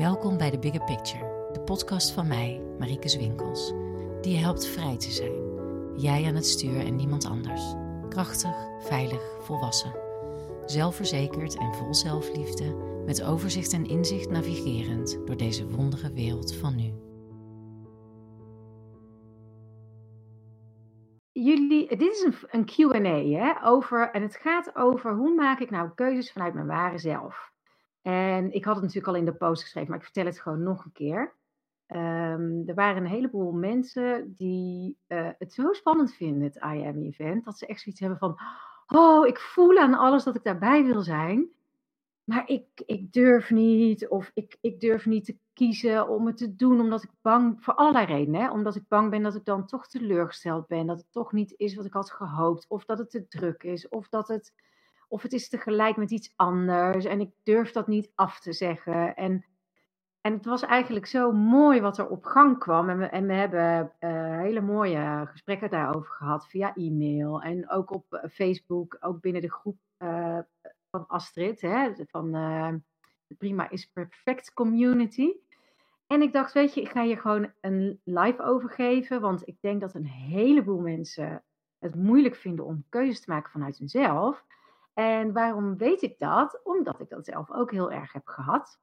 Welkom bij The Bigger Picture, de podcast van mij, Marieke Zwinkels, die je helpt vrij te zijn. Jij aan het stuur en niemand anders. Krachtig, veilig, volwassen. Zelfverzekerd en vol zelfliefde, met overzicht en inzicht navigerend door deze wondere wereld van nu. Jullie, dit is een, een Q&A over, en het gaat over hoe maak ik nou keuzes vanuit mijn ware zelf. En ik had het natuurlijk al in de post geschreven, maar ik vertel het gewoon nog een keer. Um, er waren een heleboel mensen die uh, het zo spannend vinden, het IAM-event, dat ze echt zoiets hebben van, oh, ik voel aan alles dat ik daarbij wil zijn, maar ik, ik durf niet, of ik, ik durf niet te kiezen om het te doen, omdat ik bang, voor allerlei redenen, hè, omdat ik bang ben dat ik dan toch teleurgesteld ben, dat het toch niet is wat ik had gehoopt, of dat het te druk is, of dat het of het is tegelijk met iets anders en ik durf dat niet af te zeggen. En, en het was eigenlijk zo mooi wat er op gang kwam. En we, en we hebben uh, hele mooie gesprekken daarover gehad via e-mail en ook op eh, Facebook, ook binnen de groep uh, van Astrid, hè, van de Prima is Perfect Community. En ik dacht, weet je, ik ga hier gewoon een live over geven, want ik denk dat een heleboel mensen het moeilijk vinden om keuzes te maken vanuit hunzelf. En waarom weet ik dat? Omdat ik dat zelf ook heel erg heb gehad.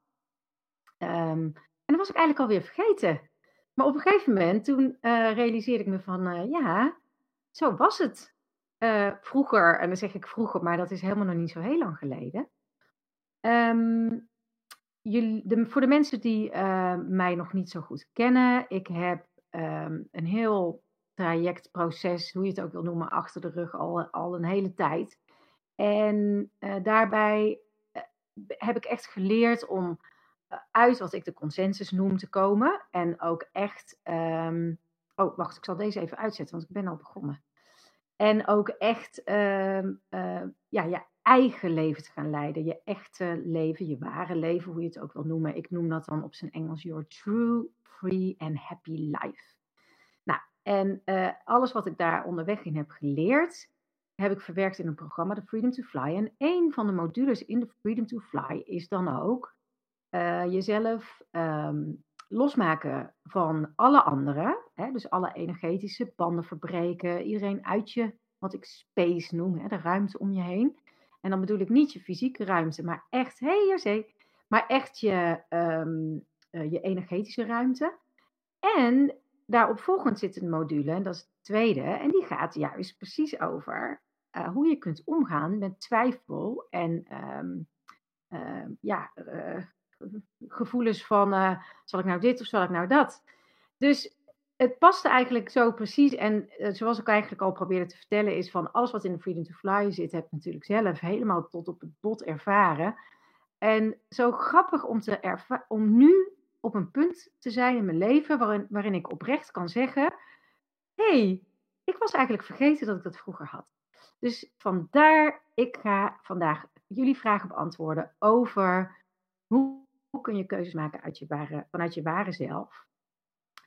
Um, en dat was ik eigenlijk alweer vergeten. Maar op een gegeven moment, toen uh, realiseerde ik me van, uh, ja, zo was het uh, vroeger. En dan zeg ik vroeger, maar dat is helemaal nog niet zo heel lang geleden. Jullie, de, voor de mensen die mij nog niet zo goed kennen, ik heb um, een heel trajectproces, hoe je het ook wil noemen, achter de rug al, al een hele tijd. En uh, daarbij uh, heb ik echt geleerd om uh, uit wat ik de consensus noem te komen. En ook echt. Um, oh, wacht, ik zal deze even uitzetten, want ik ben al begonnen. En ook echt um, ja, je eigen leven te gaan leiden. Je echte leven, je ware leven, hoe je het ook wil noemen. Ik noem dat dan op zijn Engels your true, free and happy life. Nou, en alles wat ik daar onderweg in heb geleerd, heb ik verwerkt in een programma, de Freedom to Fly. En een van de modules in de Freedom to Fly is dan ook uh, jezelf um, losmaken van alle anderen. Hè, dus alle energetische banden verbreken. Iedereen uit je, wat ik space noem, hè, de ruimte om je heen. En dan bedoel ik niet je fysieke ruimte, maar echt, hé, hey, maar echt je, um, uh, je energetische ruimte. En daarop volgend zit een module, en dat is de tweede, en die gaat juist precies over uh, hoe je kunt omgaan met twijfel en um, uh, ja, uh, gevoelens van uh, zal ik nou dit of zal ik nou dat. Dus het paste eigenlijk zo precies. En zoals ik eigenlijk al probeerde te vertellen, is van alles wat in de Freedom to Fly zit, heb ik natuurlijk zelf helemaal tot op het bot ervaren. En zo grappig om, te om nu op een punt te zijn in mijn leven waarin, waarin ik oprecht kan zeggen: hé, hey, ik was eigenlijk vergeten dat ik dat vroeger had. Dus vandaar, ik ga vandaag jullie vragen beantwoorden over hoe, kun je keuzes maken uit je vanuit je ware zelf.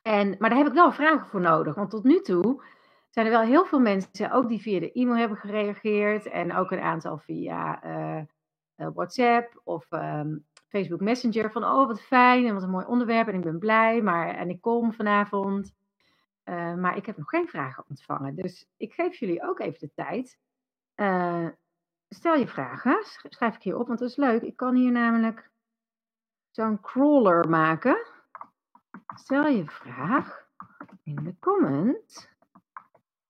En, maar daar heb ik wel vragen voor nodig, want tot nu toe zijn er wel heel veel mensen, ook die via de e-mail hebben gereageerd en ook een aantal via uh, uh, WhatsApp of um, Facebook Messenger van oh wat fijn en wat een mooi onderwerp en ik ben blij, maar en ik kom vanavond. Uh, maar ik heb nog geen vragen ontvangen. Dus ik geef jullie ook even de tijd. Uh, stel je vragen. Schrijf ik hier op, want dat is leuk. Ik kan hier namelijk zo'n crawler maken. Stel je vraag in de comment.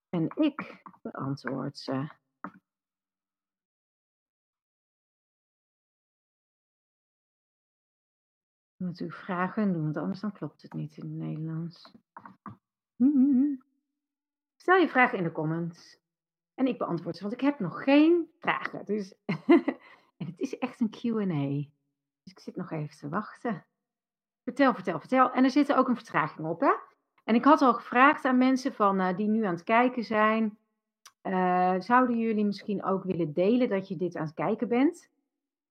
En ik beantwoord ze. U vragen doen, want anders dan klopt het niet in het Nederlands. Stel je vragen in de comments. En ik beantwoord ze, want ik heb nog geen vragen. Dus en het is echt een QA. Dus ik zit nog even te wachten. Vertel, vertel, vertel. En er zit ook een vertraging op, hè? En ik had al gevraagd aan mensen van, uh, die nu aan het kijken zijn. Uh, zouden jullie misschien ook willen delen dat je dit aan het kijken bent?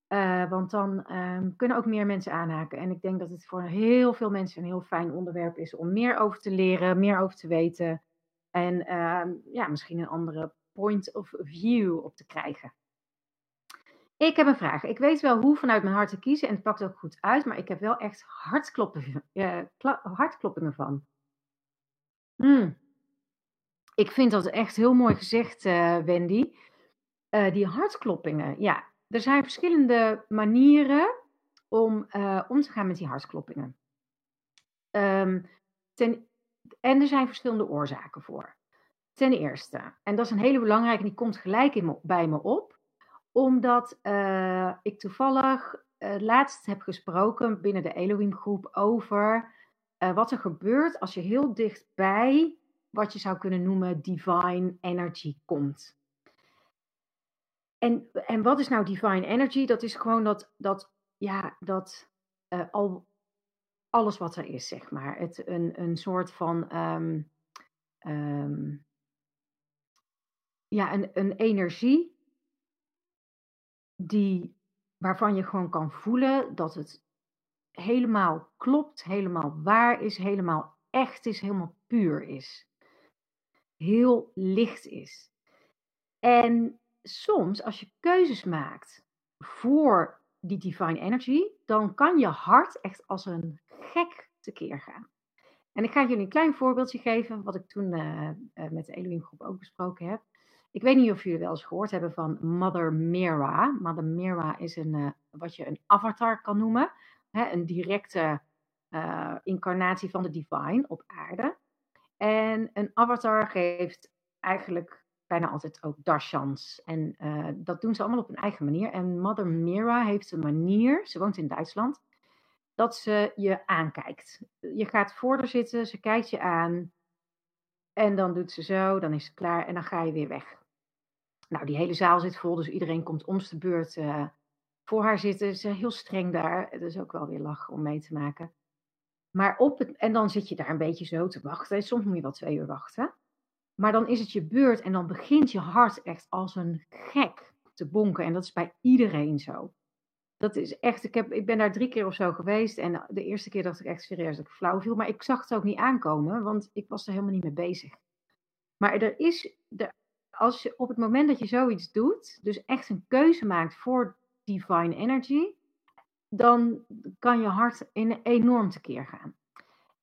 Uh, want dan um, kunnen ook meer mensen aanhaken. En ik denk dat het voor heel veel mensen een heel fijn onderwerp is om meer over te leren, meer over te weten. En uh, ja, misschien een andere point of view op te krijgen. Ik heb een vraag. Ik weet wel hoe vanuit mijn hart te kiezen en het pakt ook goed uit, maar ik heb wel echt hartkloppingen, uh, hartkloppingen van. Hmm. Ik vind dat echt heel mooi gezegd, uh, Wendy. Die hartkloppingen, ja. Er zijn verschillende manieren om uh, om te gaan met die hartkloppingen. Um, ten, en er zijn verschillende oorzaken voor. Ten eerste, en dat is een hele belangrijke, die komt gelijk in bij me op omdat uh, ik toevallig uh, laatst heb gesproken binnen de Elohim groep over wat er gebeurt als je heel dichtbij wat je zou kunnen noemen divine energy komt. En, en wat is nou divine energy? Dat is gewoon dat, dat, ja, dat al, alles wat er is, zeg maar. Het, een, een soort van um, um, ja, een, een energie die, waarvan je gewoon kan voelen dat het helemaal klopt, helemaal waar is, helemaal echt is, helemaal puur is. Heel licht is. En soms, als je keuzes maakt voor die divine energy, dan kan je hart echt als een gek tekeer gaan. En ik ga jullie een klein voorbeeldje geven, wat ik toen uh, uh, met de Elohim groep ook besproken heb. Ik weet niet of jullie wel eens gehoord hebben van Mother Mira. Mother Mira is een, uh, wat je een avatar kan noemen. Hè, een directe incarnatie van de divine op aarde. En een avatar geeft eigenlijk bijna altijd ook darshans. En uh, dat doen ze allemaal op een eigen manier. En Mother Mira heeft een manier, ze woont in Duitsland, dat ze je aankijkt. Je gaat voor zitten, ze kijkt je aan. En dan doet ze zo, dan is ze klaar en dan ga je weer weg. Nou, die hele zaal zit vol, dus iedereen komt om de beurt uh, voor haar zitten. Ze is heel streng daar. Het is ook wel weer lachen om mee te maken. Maar op het, en dan zit je daar een beetje zo te wachten. Soms moet je wel twee uur wachten. Maar dan is het je beurt en dan begint je hart echt als een gek te bonken. En dat is bij iedereen zo. Dat is echt, ik, heb, ik ben daar drie keer of zo geweest. En de eerste keer dacht ik echt serieus dat ik flauw viel. Maar ik zag het ook niet aankomen, want ik was er helemaal niet mee bezig. Maar er is, er, als je op het moment dat je zoiets doet, dus echt een keuze maakt voor divine energy, dan kan je hart in enorm tekeer gaan.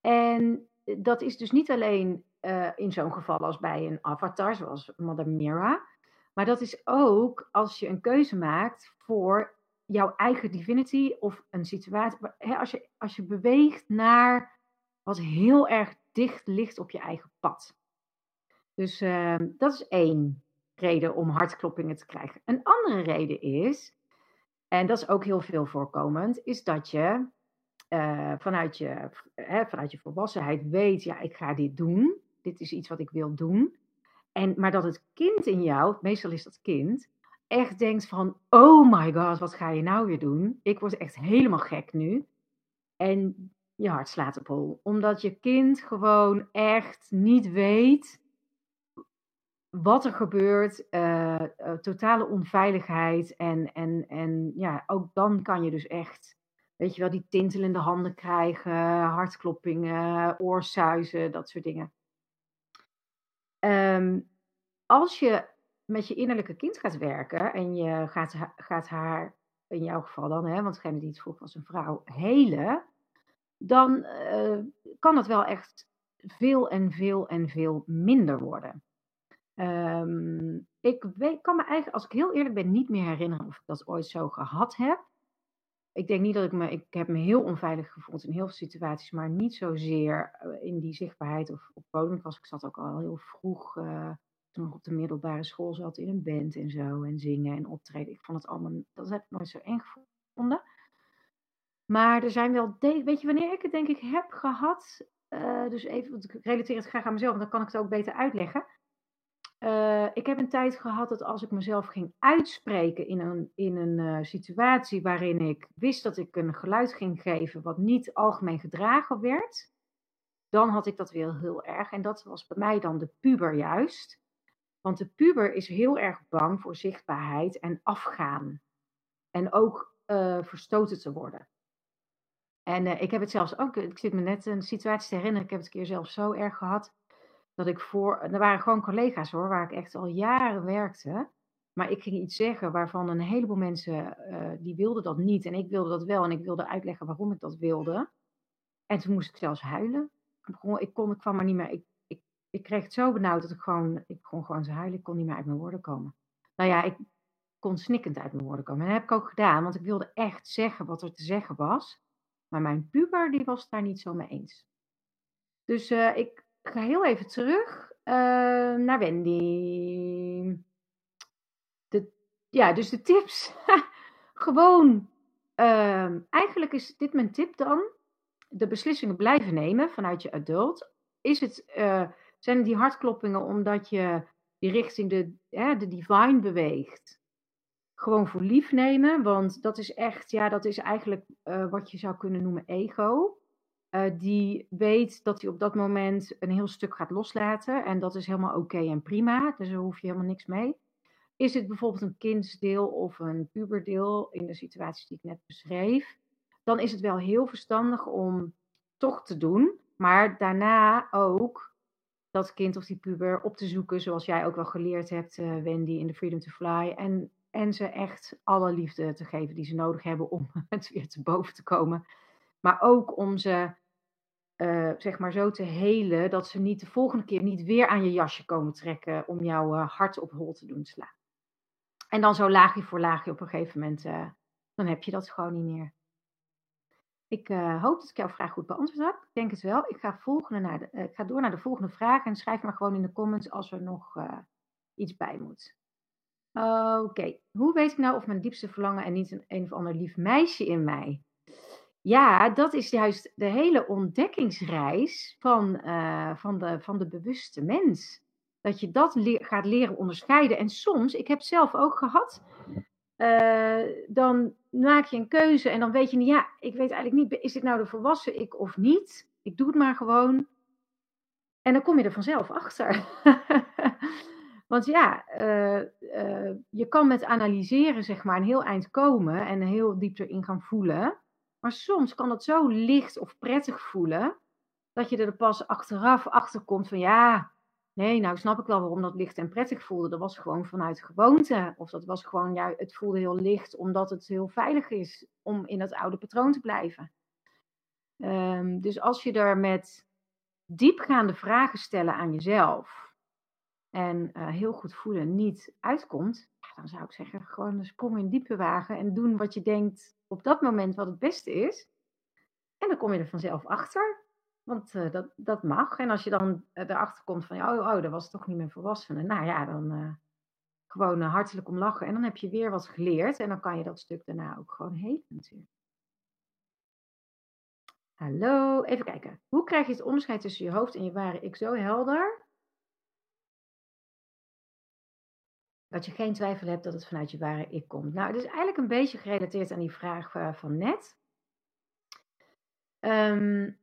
En dat is dus niet alleen uh, in zo'n geval als bij een avatar, zoals Mother Mira, maar dat is ook als je een keuze maakt voor jouw eigen divinity of een situatie. Als, je, als je beweegt naar wat heel erg dicht ligt op je eigen pad. Dus uh, dat is één reden om hartkloppingen te krijgen. Een andere reden is, en dat is ook heel veel voorkomend, is dat je uh, vanuit, je, vanuit je volwassenheid weet, ja, ik ga dit doen. Dit is iets wat ik wil doen. En, maar dat het kind in jou, meestal is dat kind, echt denkt van, oh my god, wat ga je nou weer doen? Ik word echt helemaal gek nu. En je hart slaat op hol. Omdat je kind gewoon echt niet weet wat er gebeurt, uh, uh, totale onveiligheid. En, en, en ja, ook dan kan je dus echt, weet je wel, die tintelende handen krijgen, hartkloppingen, oorsuizen, dat soort dingen. Um, als je met je innerlijke kind gaat werken en je gaat, gaat haar, in jouw geval dan, hè, want degene die het vroeg was een vrouw, helen, dan uh, kan het wel echt veel en veel en veel minder worden. Um, ik weet, kan me eigenlijk, als ik heel eerlijk ben, niet meer herinneren of ik dat ooit zo gehad heb. Ik denk niet dat ik me, ik heb me heel onveilig gevoeld in heel veel situaties, maar niet zozeer eh, in die zichtbaarheid of op podium. Was, ik zat ook al heel vroeg, uh, toen ik op de middelbare school zat, in een band en zo, en zingen en optreden. Ik vond het allemaal, dat heb ik nooit zo eng gevonden. Maar er zijn wel, weet je wanneer ik het denk ik heb gehad? Uh, dus even, want ik relateer het graag aan mezelf, dan kan ik het ook beter uitleggen. Uh, ik heb een tijd gehad dat als ik mezelf ging uitspreken in een, in een uh, situatie waarin ik wist dat ik een geluid ging geven wat niet algemeen gedragen werd, dan had ik dat weer heel erg. En dat was bij mij dan de puber juist. Want de puber is heel erg bang voor zichtbaarheid en afgaan. En ook uh, verstoten te worden. En ik heb het zelfs ook, ik zit me net een situatie te herinneren, ik heb het een keer zelf zo erg gehad dat ik voor, er waren gewoon collega's hoor, waar ik echt al jaren werkte. Maar ik ging iets zeggen waarvan een heleboel mensen, uh, die wilden dat niet. En ik wilde dat wel. En ik wilde uitleggen waarom ik dat wilde. En toen moest ik zelfs huilen. Ik, kon, ik kwam maar niet meer. Ik, ik, ik kreeg het zo benauwd dat ik gewoon, ik kon gewoon te huilen. Ik kon niet meer uit mijn woorden komen. Nou ja, ik kon snikkend uit mijn woorden komen. En dat heb ik ook gedaan, want ik wilde echt zeggen wat er te zeggen was. Maar mijn puber, die was daar niet zo mee eens. Dus uh, ik ga heel even terug uh, naar Wendy. Ja, dus de tips. Gewoon, uh, eigenlijk is dit mijn tip dan. De beslissingen blijven nemen vanuit je adult. Is het, uh, zijn die hartkloppingen omdat je die richting de, de divine beweegt? Gewoon voor lief nemen, want dat is echt, ja, dat is eigenlijk uh, wat je zou kunnen noemen ego. Uh, die weet dat hij op dat moment een heel stuk gaat loslaten. En dat is helemaal oké en prima. Dus daar hoef je helemaal niks mee. Is het bijvoorbeeld een kindsdeel of een puberdeel in de situaties die ik net beschreef, dan is het wel heel verstandig om toch te doen, maar daarna ook dat kind of die puber op te zoeken, zoals jij ook wel geleerd hebt, uh, Wendy, in de Freedom to Fly. En, en ze echt alle liefde te geven die ze nodig hebben om het weer te boven te komen. Maar ook om ze uh, zeg maar zo te helen dat ze niet de volgende keer niet weer aan je jasje komen trekken om jouw uh, hart op hol te doen slaan. En dan zo laagje voor laagje op een gegeven moment, uh, dan heb je dat gewoon niet meer. Ik hoop dat ik jouw vraag goed beantwoord heb. Ik denk het wel. Ik ga, volgende naar de, ik ga door naar de volgende vraag en schrijf maar gewoon in de comments als er nog iets bij moet. Oké, hoe weet ik nou of mijn diepste verlangen en niet een, een of ander lief meisje in mij? Ja, dat is juist de hele ontdekkingsreis van, uh, van, de, van de bewuste mens. Dat je dat gaat leren onderscheiden. En soms, ik heb zelf ook gehad, uh, dan maak je een keuze en dan weet je niet, ja, ik weet eigenlijk niet, is dit nou de volwassen ik of niet? Ik doe het maar gewoon. En dan kom je er vanzelf achter. Want ja, uh, je kan met analyseren zeg maar een heel eind komen en heel diep erin gaan voelen. Maar soms kan het zo licht of prettig voelen, dat je er pas achteraf achter komt van ja, nee, nou snap ik wel waarom dat licht en prettig voelde. Dat was gewoon vanuit gewoonte. Of dat was gewoon, ja, het voelde heel licht omdat het heel veilig is om in dat oude patroon te blijven. Um, dus als je er met diepgaande vragen stellen aan jezelf en uh, heel goed voelen niet uitkomt, dan zou ik zeggen, gewoon een sprong in diepe wagen en doen wat je denkt op dat moment wat het beste is. En dan kom je er vanzelf achter. Want uh, dat, dat mag. En als je dan uh, erachter komt van, oh, oh, dat was toch niet meer volwassene. Nou ja, dan gewoon hartelijk om lachen. En dan heb je weer wat geleerd. En dan kan je dat stuk daarna ook gewoon heen natuurlijk. Hallo, even kijken. Hoe krijg je het onderscheid tussen je hoofd en je ware ik zo helder? Dat je geen twijfel hebt dat het vanuit je ware ik komt. Nou, het is eigenlijk een beetje gerelateerd aan die vraag uh, van net. Um,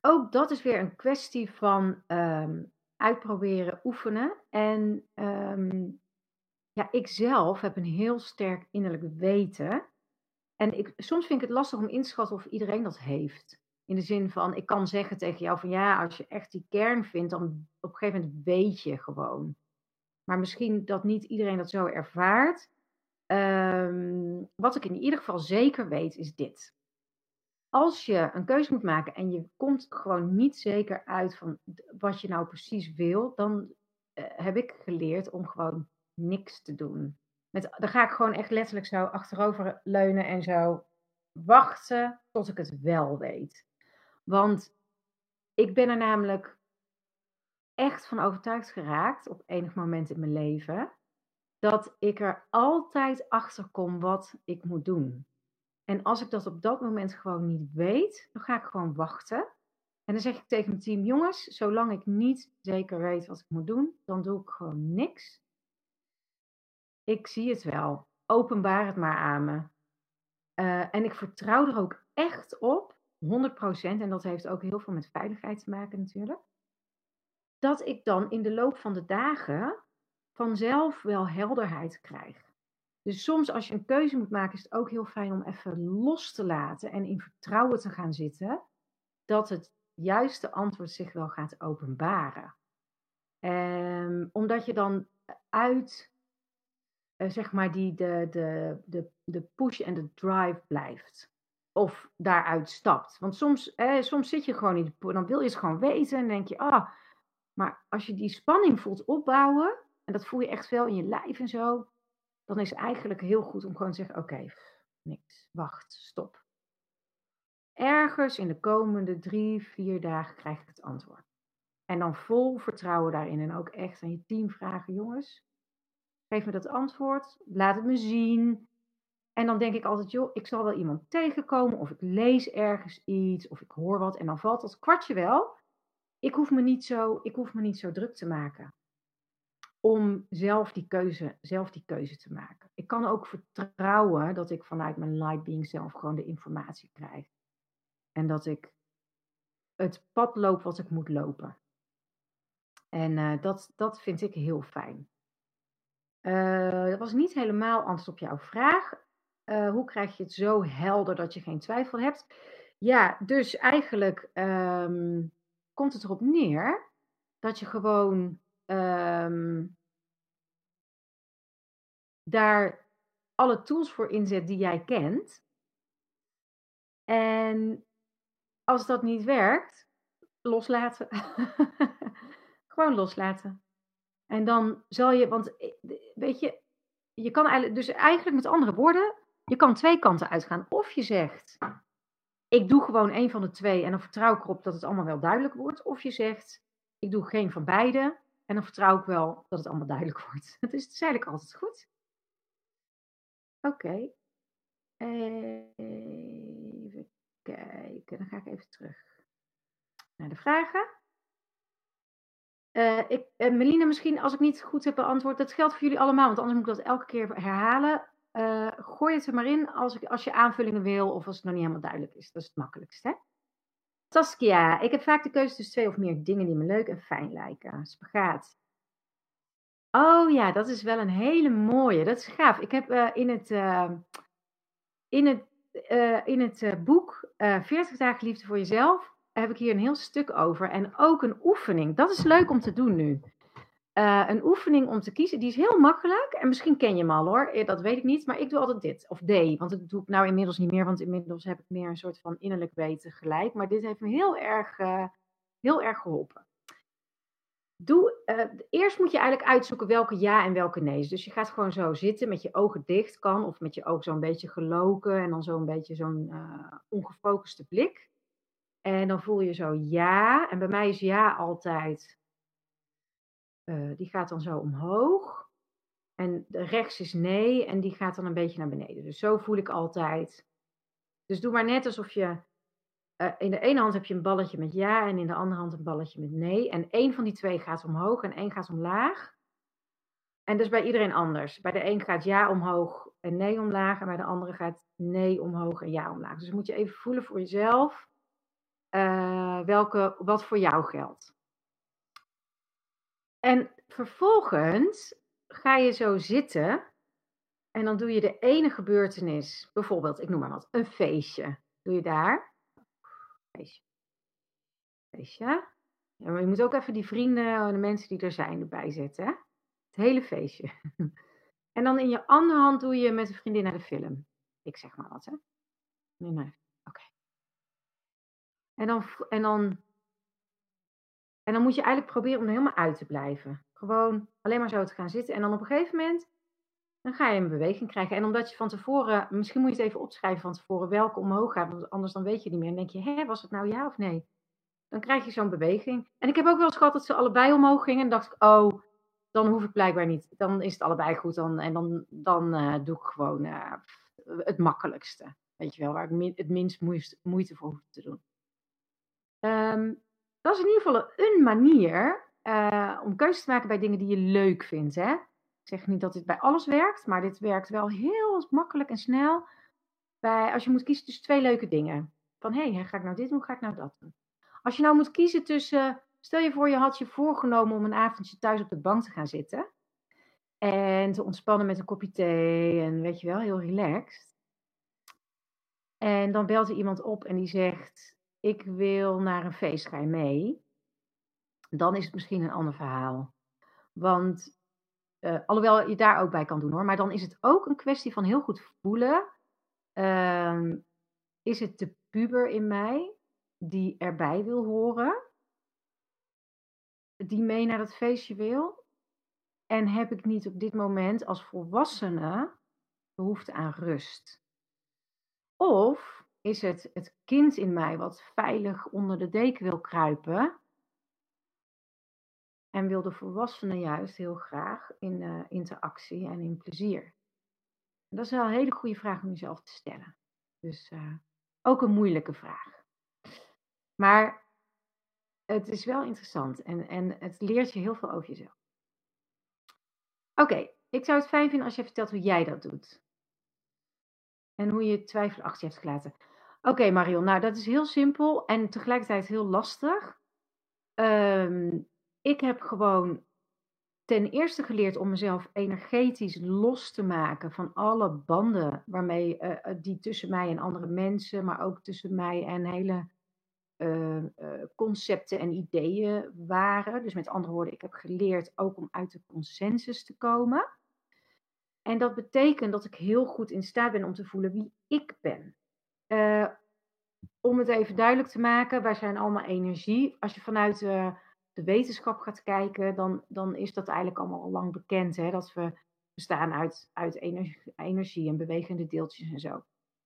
ook dat is weer een kwestie van um, uitproberen, oefenen. En um, ja, ik zelf heb een heel sterk innerlijk weten. En ik, soms vind ik het lastig om in te schatten of iedereen dat heeft. In de zin van, ik kan zeggen tegen jou van ja, als je echt die kern vindt, dan op een gegeven moment weet je gewoon maar misschien dat niet iedereen dat zo ervaart. Um, wat ik in ieder geval zeker weet is dit. Als je een keuze moet maken en je komt gewoon niet zeker uit van wat je nou precies wil, dan uh, heb ik geleerd om gewoon niks te doen. Met, dan ga ik gewoon echt letterlijk zo achterover leunen en zo wachten tot ik het wel weet. Want ik ben er namelijk echt van overtuigd geraakt op enig moment in mijn leven. Dat ik er altijd achter kom wat ik moet doen. En als ik dat op dat moment gewoon niet weet, dan ga ik gewoon wachten. En dan zeg ik tegen mijn team: jongens, zolang ik niet zeker weet wat ik moet doen, dan doe ik gewoon niks. Ik zie het wel. Openbaar het maar aan me. Uh, en ik vertrouw er ook echt op, 100%. En dat heeft ook heel veel met veiligheid te maken natuurlijk dat ik dan in de loop van de dagen vanzelf wel helderheid krijg. Dus soms als je een keuze moet maken, is het ook heel fijn om even los te laten en in vertrouwen te gaan zitten dat het juiste antwoord zich wel gaat openbaren. Um, omdat je dan uit eh, zeg maar, die de, de, de, de push en de drive blijft. Of daaruit stapt. Want soms, soms zit je gewoon in dan wil je het gewoon weten en denk je, ah, maar als je die spanning voelt opbouwen, en dat voel je echt wel in je lijf en zo, dan is het eigenlijk heel goed om gewoon te zeggen, oké, niks, wacht, stop. Ergens in de komende drie, vier dagen krijg ik het antwoord. En dan vol vertrouwen daarin en ook echt aan je team vragen, jongens, geef me dat antwoord, laat het me zien. En dan denk ik altijd, joh, ik zal wel iemand tegenkomen of ik lees ergens iets of ik hoor wat en dan valt dat kwartje wel. Ik hoef me niet zo, ik hoef me niet zo druk te maken om zelf die keuze, zelf die keuze te maken. Ik kan ook vertrouwen dat ik vanuit mijn light being zelf gewoon de informatie krijg. En dat ik het pad loop wat ik moet lopen. En uh, dat, dat vind ik heel fijn. Uh, dat was niet helemaal antwoord op jouw vraag. Uh, hoe krijg je het zo helder dat je geen twijfel hebt? Ja, dus eigenlijk um, komt het erop neer dat je gewoon um, daar alle tools voor inzet die jij kent. En als dat niet werkt, loslaten. Gewoon loslaten. En dan zal je, want eh, weet je, je kan eigenlijk, dus eigenlijk met andere woorden, je kan twee kanten uitgaan. Of je zegt, ik doe gewoon een van de twee en dan vertrouw ik erop dat het allemaal wel duidelijk wordt. Of je zegt, ik doe geen van beide en dan vertrouw ik wel dat het allemaal duidelijk wordt. Het is, is eigenlijk altijd goed. Oké. Even kijken, dan ga ik even terug naar de vragen. Uh, ik, uh, Melina, misschien als ik niet goed heb beantwoord, dat geldt voor jullie allemaal, want anders moet ik dat elke keer herhalen. Uh, gooi het er maar in als, als je aanvullingen wil of als het nog niet helemaal duidelijk is. Dat is het makkelijkste. Hè? Saskia, ik heb vaak de keuze tussen twee of meer dingen die me leuk en fijn lijken. Spagaat. Oh ja, dat is wel een hele mooie. Dat is gaaf. Ik heb uh, in het, uh, in het, uh, in het boek 40 dagen liefde voor jezelf heb ik hier een heel stuk over. En ook een oefening. Dat is leuk om te doen nu. Een oefening om te kiezen. Die is heel makkelijk. En misschien ken je hem al hoor. Dat weet ik niet. Maar ik doe altijd dit. Of D. Want dat doe ik nou inmiddels niet meer. Want inmiddels heb ik meer een soort van innerlijk weten gelijk. Maar dit heeft me heel erg, heel erg geholpen. Doe, eerst moet je eigenlijk uitzoeken welke ja en welke nee Dus je gaat gewoon zo zitten met je ogen dicht kan. Of met je ogen zo'n beetje geloken. En dan zo'n beetje zo'n ongefocuste blik. En dan voel je zo ja. En bij mij is ja altijd. Uh, die gaat dan zo omhoog. En rechts is nee. En die gaat dan een beetje naar beneden. Dus zo voel ik altijd. Dus doe maar net alsof je uh, in de ene hand heb je een balletje met ja en in de andere hand een balletje met nee. En één van die twee gaat omhoog en één gaat omlaag. En dus bij iedereen anders. Bij de een gaat ja omhoog en nee omlaag. En bij de andere gaat nee omhoog en ja omlaag. Dus moet je even voelen voor jezelf uh, welke, wat voor jou geldt. En vervolgens ga je zo zitten. En dan doe je de ene gebeurtenis, bijvoorbeeld, ik noem maar wat, een feestje. Doe je daar feestje. Feestje. Ja, maar je moet ook even die vrienden en de mensen die er zijn erbij zetten. Het hele feestje. en dan in je andere hand doe je met een vriendin naar de film. Ik zeg maar wat, hè? Nee, nee. Oké. En dan, en, dan, en dan moet je eigenlijk proberen om er helemaal uit te blijven. Gewoon alleen maar zo te gaan zitten. En dan op een gegeven moment dan ga je een beweging krijgen. En omdat je van tevoren, misschien moet je het even opschrijven van tevoren welke omhoog gaat, want anders dan weet je niet meer. En denk je, hé, was het nou ja of nee? Dan krijg je zo'n beweging. En ik heb ook wel eens gehad dat ze allebei omhoog gingen. En dacht ik, oh, dan hoef ik blijkbaar niet. Dan is het allebei goed. Dan, en dan, dan uh, doe ik gewoon uh, het makkelijkste. Weet je wel, waar ik het minst moeite voor hoef te doen. Um, dat is in ieder geval een manier uh, om keuze te maken bij dingen die je leuk vindt. Hè? zeg niet dat dit bij alles werkt, maar dit werkt wel heel makkelijk en snel. Bij, als je moet kiezen tussen twee leuke dingen. Van hé, hey, ga ik nou dit doen, ga ik nou dat doen. Als je nou moet kiezen tussen, stel je voor je had je voorgenomen om een avondje thuis op de bank te gaan zitten. En te ontspannen met een kopje thee en weet je wel, heel relaxed. En dan belt er iemand op en die zegt, ik wil naar een feest, ga mee? Dan is het misschien een ander verhaal. Want uh, alhoewel je daar ook bij kan doen hoor. Maar dan is het ook een kwestie van heel goed voelen. Ehm, is het de puber in mij die erbij wil horen? Die mee naar dat feestje wil? En heb ik niet op dit moment als volwassene behoefte aan rust? Of is het het kind in mij wat veilig onder de deken wil kruipen en wil de volwassene juist heel graag in uh, interactie en in plezier? dat is wel een hele goede vraag om jezelf te stellen. Dus uh, ook een moeilijke vraag. Maar het is wel interessant en, en het leert je heel veel over jezelf. Oké, ik zou het fijn vinden als je vertelt hoe jij dat doet. En hoe je twijfel achter je hebt gelaten. Oké, Marion, nou dat is heel simpel en tegelijkertijd heel lastig. Um, ik heb gewoon ten eerste geleerd om mezelf energetisch los te maken van alle banden waarmee uh, die tussen mij en andere mensen, maar ook tussen mij en hele uh, uh, concepten en ideeën waren. Dus met andere woorden, ik heb geleerd ook om uit de consensus te komen. En dat betekent dat ik heel goed in staat ben om te voelen wie ik ben. om het even duidelijk te maken, wij zijn allemaal energie. Als je vanuit de wetenschap gaat kijken, dan, dan is dat eigenlijk allemaal al lang bekend. Hè? Dat we bestaan uit, uit energie, energie en bewegende deeltjes en zo.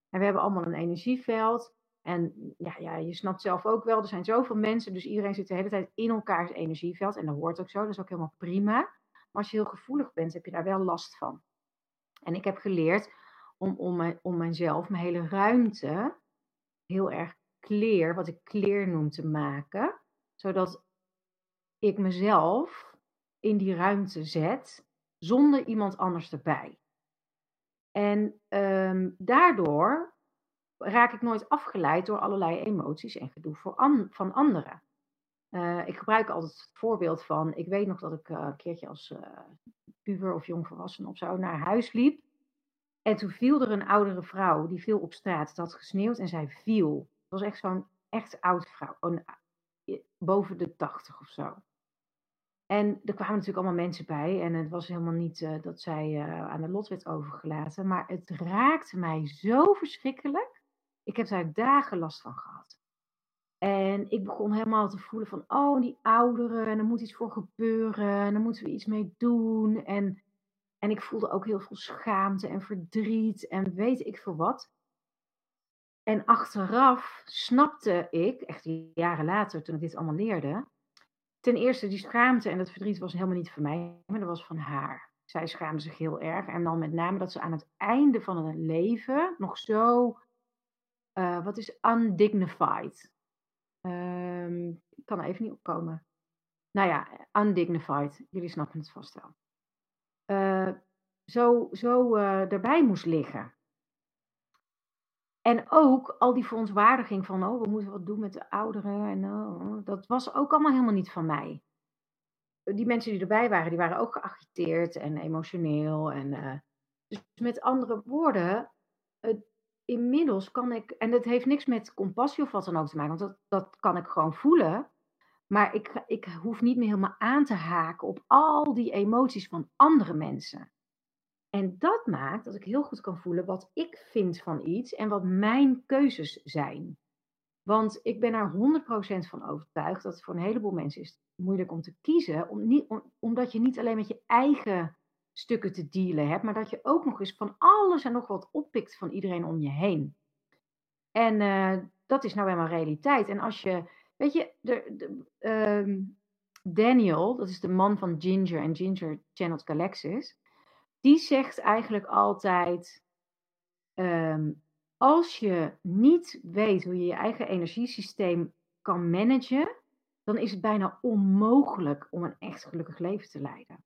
En we hebben allemaal een energieveld. En ja, ja, je snapt zelf ook wel, er zijn zoveel mensen, dus iedereen zit de hele tijd in elkaars energieveld. En dat hoort ook zo, dat is ook helemaal prima. Maar als je heel gevoelig bent, heb je daar wel last van. En ik heb geleerd om, om, mijn, om mijzelf, mijn hele ruimte, heel erg clear, wat ik clear noem, te maken. Zodat ik mezelf in die ruimte zet zonder iemand anders erbij. En um, daardoor raak ik nooit afgeleid door allerlei emoties en gedoe van anderen. Uh, ik gebruik altijd het voorbeeld van, ik weet nog dat ik uh, een keertje als uh, puber of jongvolwassene of zo naar huis liep. En toen viel er een oudere vrouw, die viel op straat. Het had gesneeuwd en zij viel. Het was echt zo'n echt oud vrouw, een, boven de tachtig of zo. En er kwamen natuurlijk allemaal mensen bij. En het was helemaal niet dat zij aan de lot werd overgelaten. Maar het raakte mij zo verschrikkelijk. Ik heb daar dagen last van gehad. En ik begon helemaal te voelen van, oh, die ouderen, en er moet iets voor gebeuren, en daar moeten we iets mee doen. En, en ik voelde ook heel veel schaamte en verdriet en weet ik veel wat. En achteraf snapte ik, echt jaren later, toen ik dit allemaal leerde, ten eerste, die schaamte en dat verdriet was helemaal niet van mij, maar dat was van haar. Zij schaamde zich heel erg. En dan met name dat ze aan het einde van het leven nog zo, uh, wat is undignified? Ik kan er even niet opkomen. Nou ja, undignified. Jullie snappen het vast wel. Uh, zo zo uh, erbij moest liggen. En ook al die verontwaardiging van, oh, we moeten wat doen met de ouderen. En oh, dat was ook allemaal helemaal niet van mij. Die mensen die erbij waren, die waren ook geagiteerd en emotioneel. En, uh, dus met andere woorden, uh, inmiddels kan ik, en dat heeft niks met compassie of wat dan ook te maken, want dat, dat kan ik gewoon voelen. Maar ik, ik hoef niet meer helemaal aan te haken op al die emoties van andere mensen. En dat maakt dat ik heel goed kan voelen wat ik vind van iets en wat mijn keuzes zijn. Want ik ben er 100% van overtuigd dat het voor een heleboel mensen is moeilijk om te kiezen, om omdat je niet alleen met je eigen stukken te dealen hebt, maar dat je ook nog eens van alles en nog wat oppikt van iedereen om je heen. En uh, dat is nou helemaal realiteit. En als je, weet je, de, uh, Daniel, dat is de man van Ginger en Ginger Channeled Galaxies, die zegt eigenlijk altijd: um, als je niet weet hoe je je eigen energiesysteem kan managen, dan is het bijna onmogelijk om een echt gelukkig leven te leiden.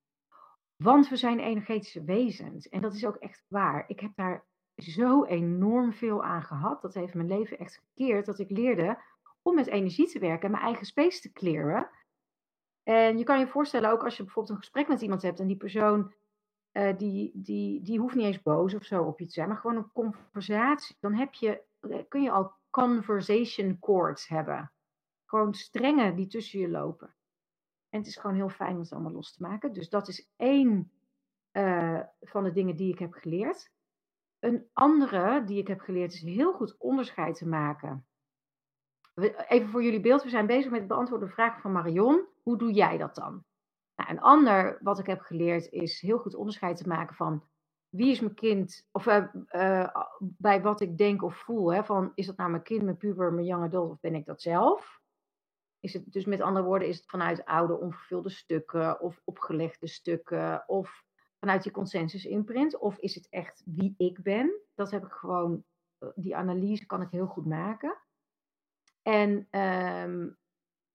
Want we zijn energetische wezens en dat is ook echt waar. Ik heb daar zo enorm veel aan gehad. Dat heeft mijn leven echt gekeerd dat ik leerde om met energie te werken en mijn eigen space te clearen. En je kan je voorstellen, ook als je bijvoorbeeld een gesprek met iemand hebt en die persoon uh, die, die, die hoeft niet eens boos of zo op je te zijn, maar gewoon een conversatie. Dan heb je, eh, kun je al conversation cords hebben. Gewoon strengen die tussen je lopen. En het is gewoon heel fijn om het allemaal los te maken. Dus dat is één eh, van de dingen die ik heb geleerd. Een andere die ik heb geleerd is heel goed onderscheid te maken. Even voor jullie beeld, we zijn bezig met het beantwoorden vragen van Marion. Hoe doe jij dat dan? Nou, een ander wat ik heb geleerd is heel goed onderscheid te maken van wie is mijn kind, of uh, uh, bij wat ik denk of voel. Hè, van is dat nou mijn kind, mijn puber, mijn young adult of ben ik dat zelf? Is het dus met andere woorden, is het vanuit oude onvervulde stukken of opgelegde stukken of vanuit je consensus imprint? Of is het echt wie ik ben? Dat heb ik gewoon, eh, die analyse kan ik heel goed maken. En um,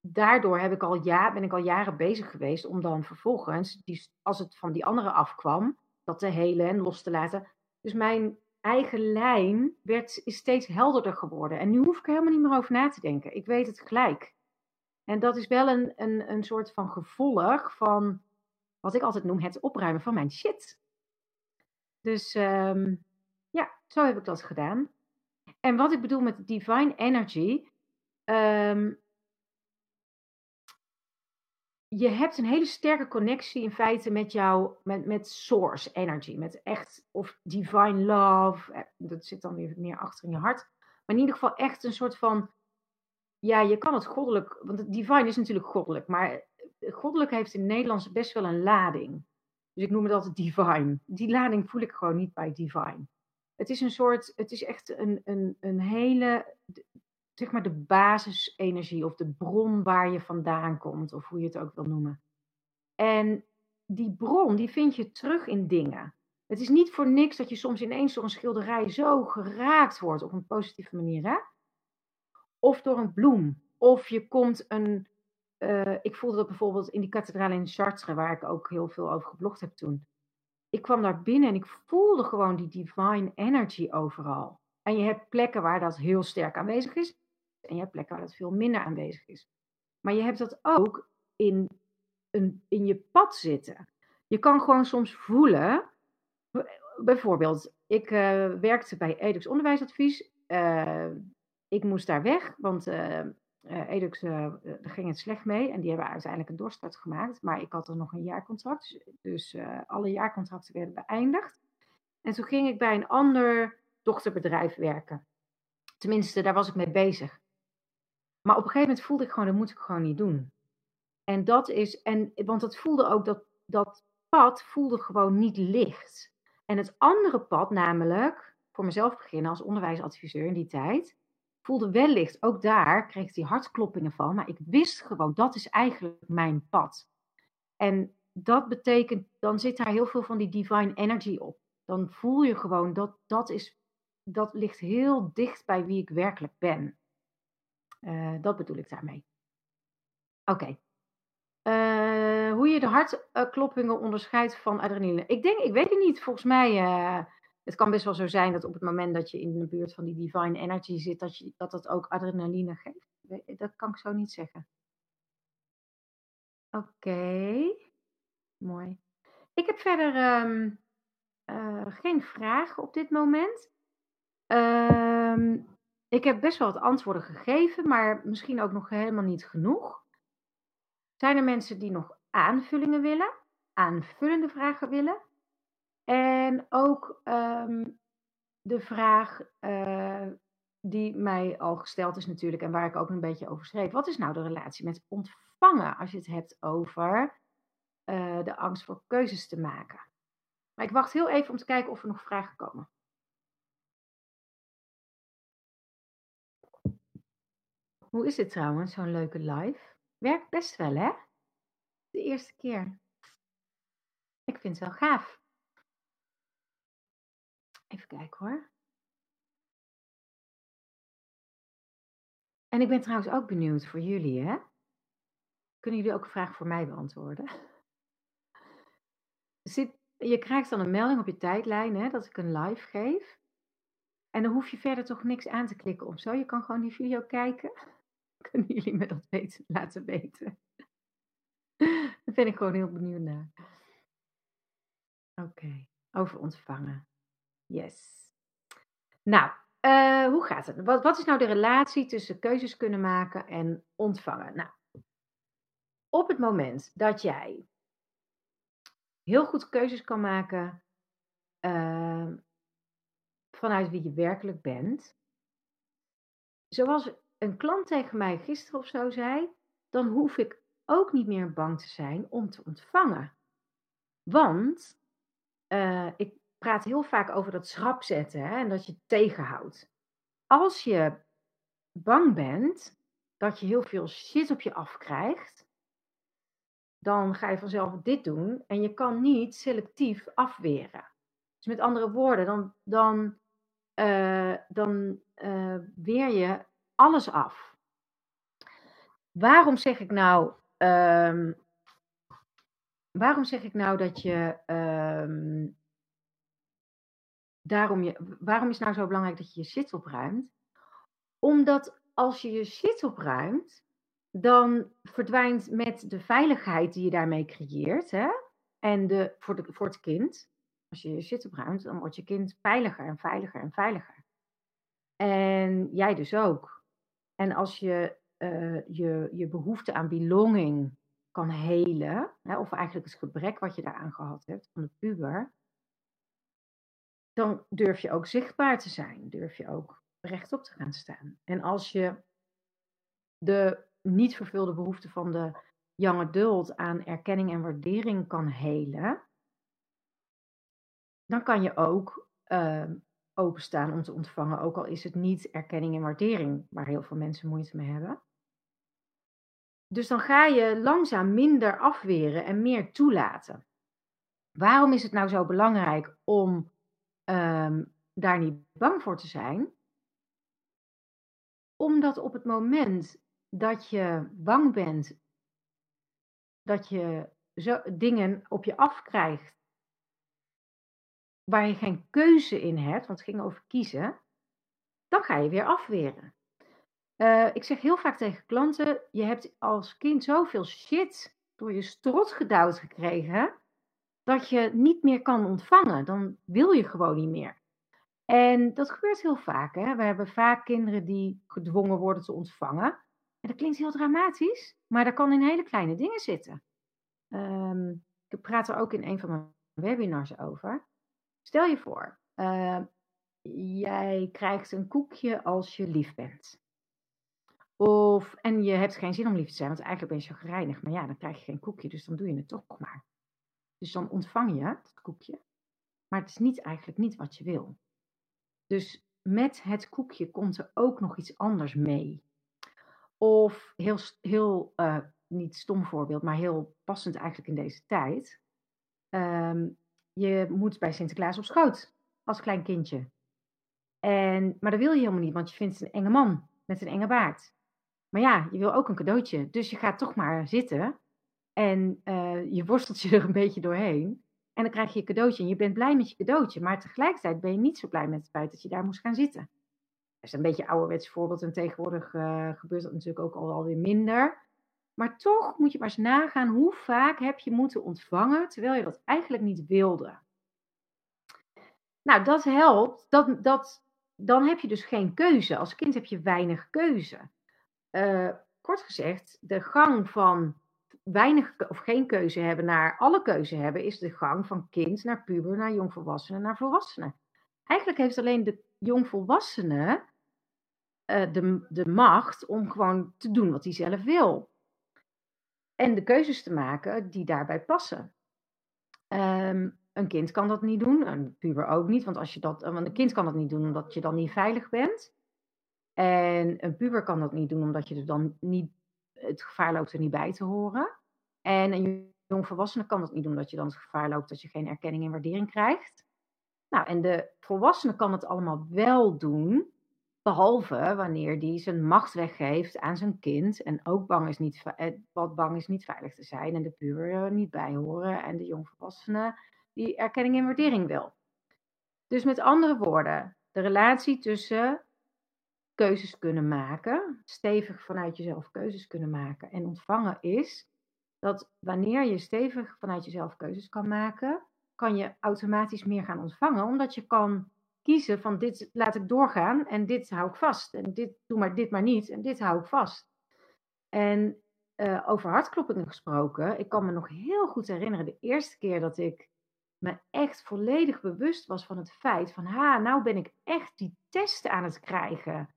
daardoor heb ik al ja, ben ik al jaren bezig geweest om dan vervolgens, die, als het van die andere afkwam, dat te helen en los te laten. Dus mijn eigen lijn werd, is steeds helderder geworden. En nu hoef ik er helemaal niet meer over na te denken. Ik weet het gelijk. En dat is wel een, een, een soort van gevolg van wat ik altijd noem het opruimen van mijn shit. Dus um, ja, zo heb ik dat gedaan. En wat ik bedoel met divine energy. Um, je hebt een hele sterke connectie in feite met jou, met, met source energy, met echt, of divine love, eh, dat zit dan weer meer achter in je hart. Maar in ieder geval echt een soort van, ja, je kan het goddelijk, want het divine is natuurlijk goddelijk, maar goddelijk heeft in het Nederlands best wel een lading. Dus ik noem het altijd divine. Die lading voel ik gewoon niet bij divine. Het is een soort, het is echt een, een, een hele, zeg maar de basisenergie of de bron waar je vandaan komt, of hoe je het ook wil noemen. En die bron, die vind je terug in dingen. Het is niet voor niks dat je soms ineens door een schilderij zo geraakt wordt op een positieve manier, hè? Of door een bloem. Of je komt een. Uh, ik voelde dat bijvoorbeeld in die kathedraal in Chartres, waar ik ook heel veel over geblogd heb toen. Ik kwam daar binnen en ik voelde gewoon die divine energy overal. En je hebt plekken waar dat heel sterk aanwezig is. En je hebt plekken waar dat veel minder aanwezig is. Maar je hebt dat ook in, een, in je pad zitten. Je kan gewoon soms voelen. Bijvoorbeeld, ik uh, werkte bij Edux Onderwijsadvies. Uh, ik moest daar weg, want uh, Edux ging het slecht mee. En die hebben uiteindelijk een doorstart gemaakt. Maar ik had er nog een jaarcontract. Dus, dus alle jaarcontracten werden beëindigd. En toen ging ik bij een ander dochterbedrijf werken. Tenminste, daar was ik mee bezig. Maar op een gegeven moment voelde ik gewoon, dat moet ik gewoon niet doen. En dat is, en, want dat voelde ook, dat, dat pad voelde gewoon niet licht. En het andere pad, namelijk, voor mezelf beginnen als onderwijsadviseur in die tijd, voelde wel licht. Ook daar kreeg ik die hartkloppingen van, maar ik wist gewoon, dat is eigenlijk mijn pad. En dat betekent, dan zit daar heel veel van die divine energy op. Dan voel je gewoon, dat, dat, is, dat ligt heel dicht bij wie ik werkelijk ben. Uh, dat bedoel ik daarmee. Oké. Eh, hoe je de hartkloppingen onderscheidt van adrenaline. Ik denk, ik weet het niet. Volgens mij, uh, het kan best wel zo zijn dat op het moment dat je in de buurt van die divine energy zit, dat je, dat, dat ook adrenaline geeft. Dat kan ik zo niet zeggen. Oké. Mooi. Ik heb verder um, geen vragen op dit moment. Um, ik heb best wel wat antwoorden gegeven, maar misschien ook nog helemaal niet genoeg. Zijn er mensen die nog aanvullingen willen, aanvullende vragen willen? En ook um, de vraag uh, die mij al gesteld is natuurlijk en waar ik ook een beetje over schreef. Wat is nou de relatie met ontvangen als je het hebt over uh, de angst voor keuzes te maken? Maar ik wacht heel even om te kijken of er nog vragen komen. Hoe is het trouwens, zo'n leuke live? Werkt best wel, hè? De eerste keer. Ik vind het wel gaaf. Even kijken hoor. En ik ben trouwens ook benieuwd voor jullie, hè? Kunnen jullie ook een vraag voor mij beantwoorden? Zit, je krijgt dan een melding op je tijdlijn hè, dat ik een live geef. En dan hoef je verder toch niks aan te klikken of zo. Je kan gewoon die video kijken. Kunnen jullie me dat weten, laten weten? Daar ben ik gewoon heel benieuwd naar. Oké, over ontvangen. Yes. Nou, uh, hoe gaat het? Wat, is nou de relatie tussen keuzes kunnen maken en ontvangen? Nou, op het moment dat jij heel goed keuzes kan maken ehm, vanuit wie je werkelijk bent. Zoals een klant tegen mij gisteren of zo zei, dan hoef ik ook niet meer bang te zijn om te ontvangen. Want uh, ik praat heel vaak over dat schrap zetten hè, en dat je tegenhoudt. Als je bang bent dat je heel veel shit op je afkrijgt, dan ga je vanzelf dit doen en je kan niet selectief afweren. Dus met andere woorden, dan, dan, uh, dan uh, weer je alles af. Waarom zeg ik nou, um, waarom zeg ik nou dat je, um, daarom je, waarom is het nou zo belangrijk dat je je shit opruimt? Omdat als je je shit opruimt, dan verdwijnt met de veiligheid die je daarmee creëert, hè, en de, voor, voor het kind, als je je shit opruimt, dan wordt je kind veiliger en veiliger en veiliger. En jij dus ook. En als je uh, je, je behoefte aan belonging kan helen, hè, of eigenlijk het gebrek wat je daaraan gehad hebt van de puber, dan durf je ook zichtbaar te zijn, durf je ook rechtop te gaan staan. En als je de niet vervulde behoefte van de young adult aan erkenning en waardering kan helen, dan kan je ook uh, openstaan om te ontvangen, ook al is het niet erkenning en waardering waar heel veel mensen moeite mee hebben. Dus dan ga je langzaam minder afweren en meer toelaten. Waarom is het nou zo belangrijk om um, daar niet bang voor te zijn? Omdat op het moment dat je bang bent dat je zo, dingen op je afkrijgt waar je geen keuze in hebt, want het ging over kiezen, dan ga je weer afweren. Uh, ik zeg heel vaak tegen klanten: je hebt als kind zoveel shit door je strot gedouwd gekregen, dat je niet meer kan ontvangen. Dan wil je gewoon niet meer. En dat gebeurt heel vaak. Hè? We hebben vaak kinderen die gedwongen worden te ontvangen. En dat klinkt heel dramatisch, maar dat kan in hele kleine dingen zitten. Um, ik praat er ook in een van mijn webinars over. Stel je voor, uh, jij krijgt een koekje als je lief bent. Of, en je hebt geen zin om lief te zijn, want eigenlijk ben je zo gereinigd. Maar ja, dan krijg je geen koekje, dus dan doe je het toch maar. Dus dan ontvang je het koekje. Maar het is niet, eigenlijk niet wat je wil. Dus met het koekje komt er ook nog iets anders mee. Of heel, heel uh, niet stom voorbeeld, maar heel passend eigenlijk in deze tijd. Um, je moet bij Sinterklaas op schoot als klein kindje. En, maar dat wil je helemaal niet, want je vindt een enge man met een enge baard. Maar ja, je wil ook een cadeautje. Dus je gaat toch maar zitten. En uh, je worstelt je er een beetje doorheen. En dan krijg je een cadeautje. En je bent blij met je cadeautje. Maar tegelijkertijd ben je niet zo blij met het feit dat je daar moest gaan zitten. Dat is een beetje een ouderwets voorbeeld. En tegenwoordig uh, gebeurt dat natuurlijk ook al, alweer minder. Maar toch moet je maar eens nagaan hoe vaak heb je moeten ontvangen terwijl je dat eigenlijk niet wilde. Nou, dat helpt. Dat, dat, dan heb je dus geen keuze. Als kind heb je weinig keuze. Uh, kort gezegd, de gang van weinig of geen keuze hebben naar alle keuze hebben, is de gang van kind naar puber, naar jongvolwassene, naar volwassene. Eigenlijk heeft alleen de jongvolwassene uh, de, de macht om gewoon te doen wat hij zelf wil. En de keuzes te maken die daarbij passen. Um, een kind kan dat niet doen, een puber ook niet, want, als je dat, want een kind kan dat niet doen omdat je dan niet veilig bent. En een puber kan dat niet doen omdat je er dan niet het gevaar loopt er niet bij te horen. En een jongvolwassene kan dat niet doen omdat je dan het gevaar loopt dat je geen erkenning en waardering krijgt. Nou, en de volwassene kan het allemaal wel doen, behalve wanneer die zijn macht weggeeft aan zijn kind en ook bang is niet, eh, wat bang is niet veilig te zijn en de puber niet bijhoren en de jongvolwassene die erkenning en waardering wil. Dus met andere woorden, de relatie tussen keuzes kunnen maken, stevig vanuit jezelf keuzes kunnen maken en ontvangen is dat wanneer je stevig vanuit jezelf keuzes kan maken, kan je automatisch meer gaan ontvangen, omdat je kan kiezen van dit laat ik doorgaan en dit hou ik vast en dit doe maar dit maar niet en dit hou ik vast. En uh, over hartkloppingen gesproken. Ik kan me nog heel goed herinneren de eerste keer dat ik me echt volledig bewust was van het feit van, ha, nou ben ik echt die testen aan het krijgen.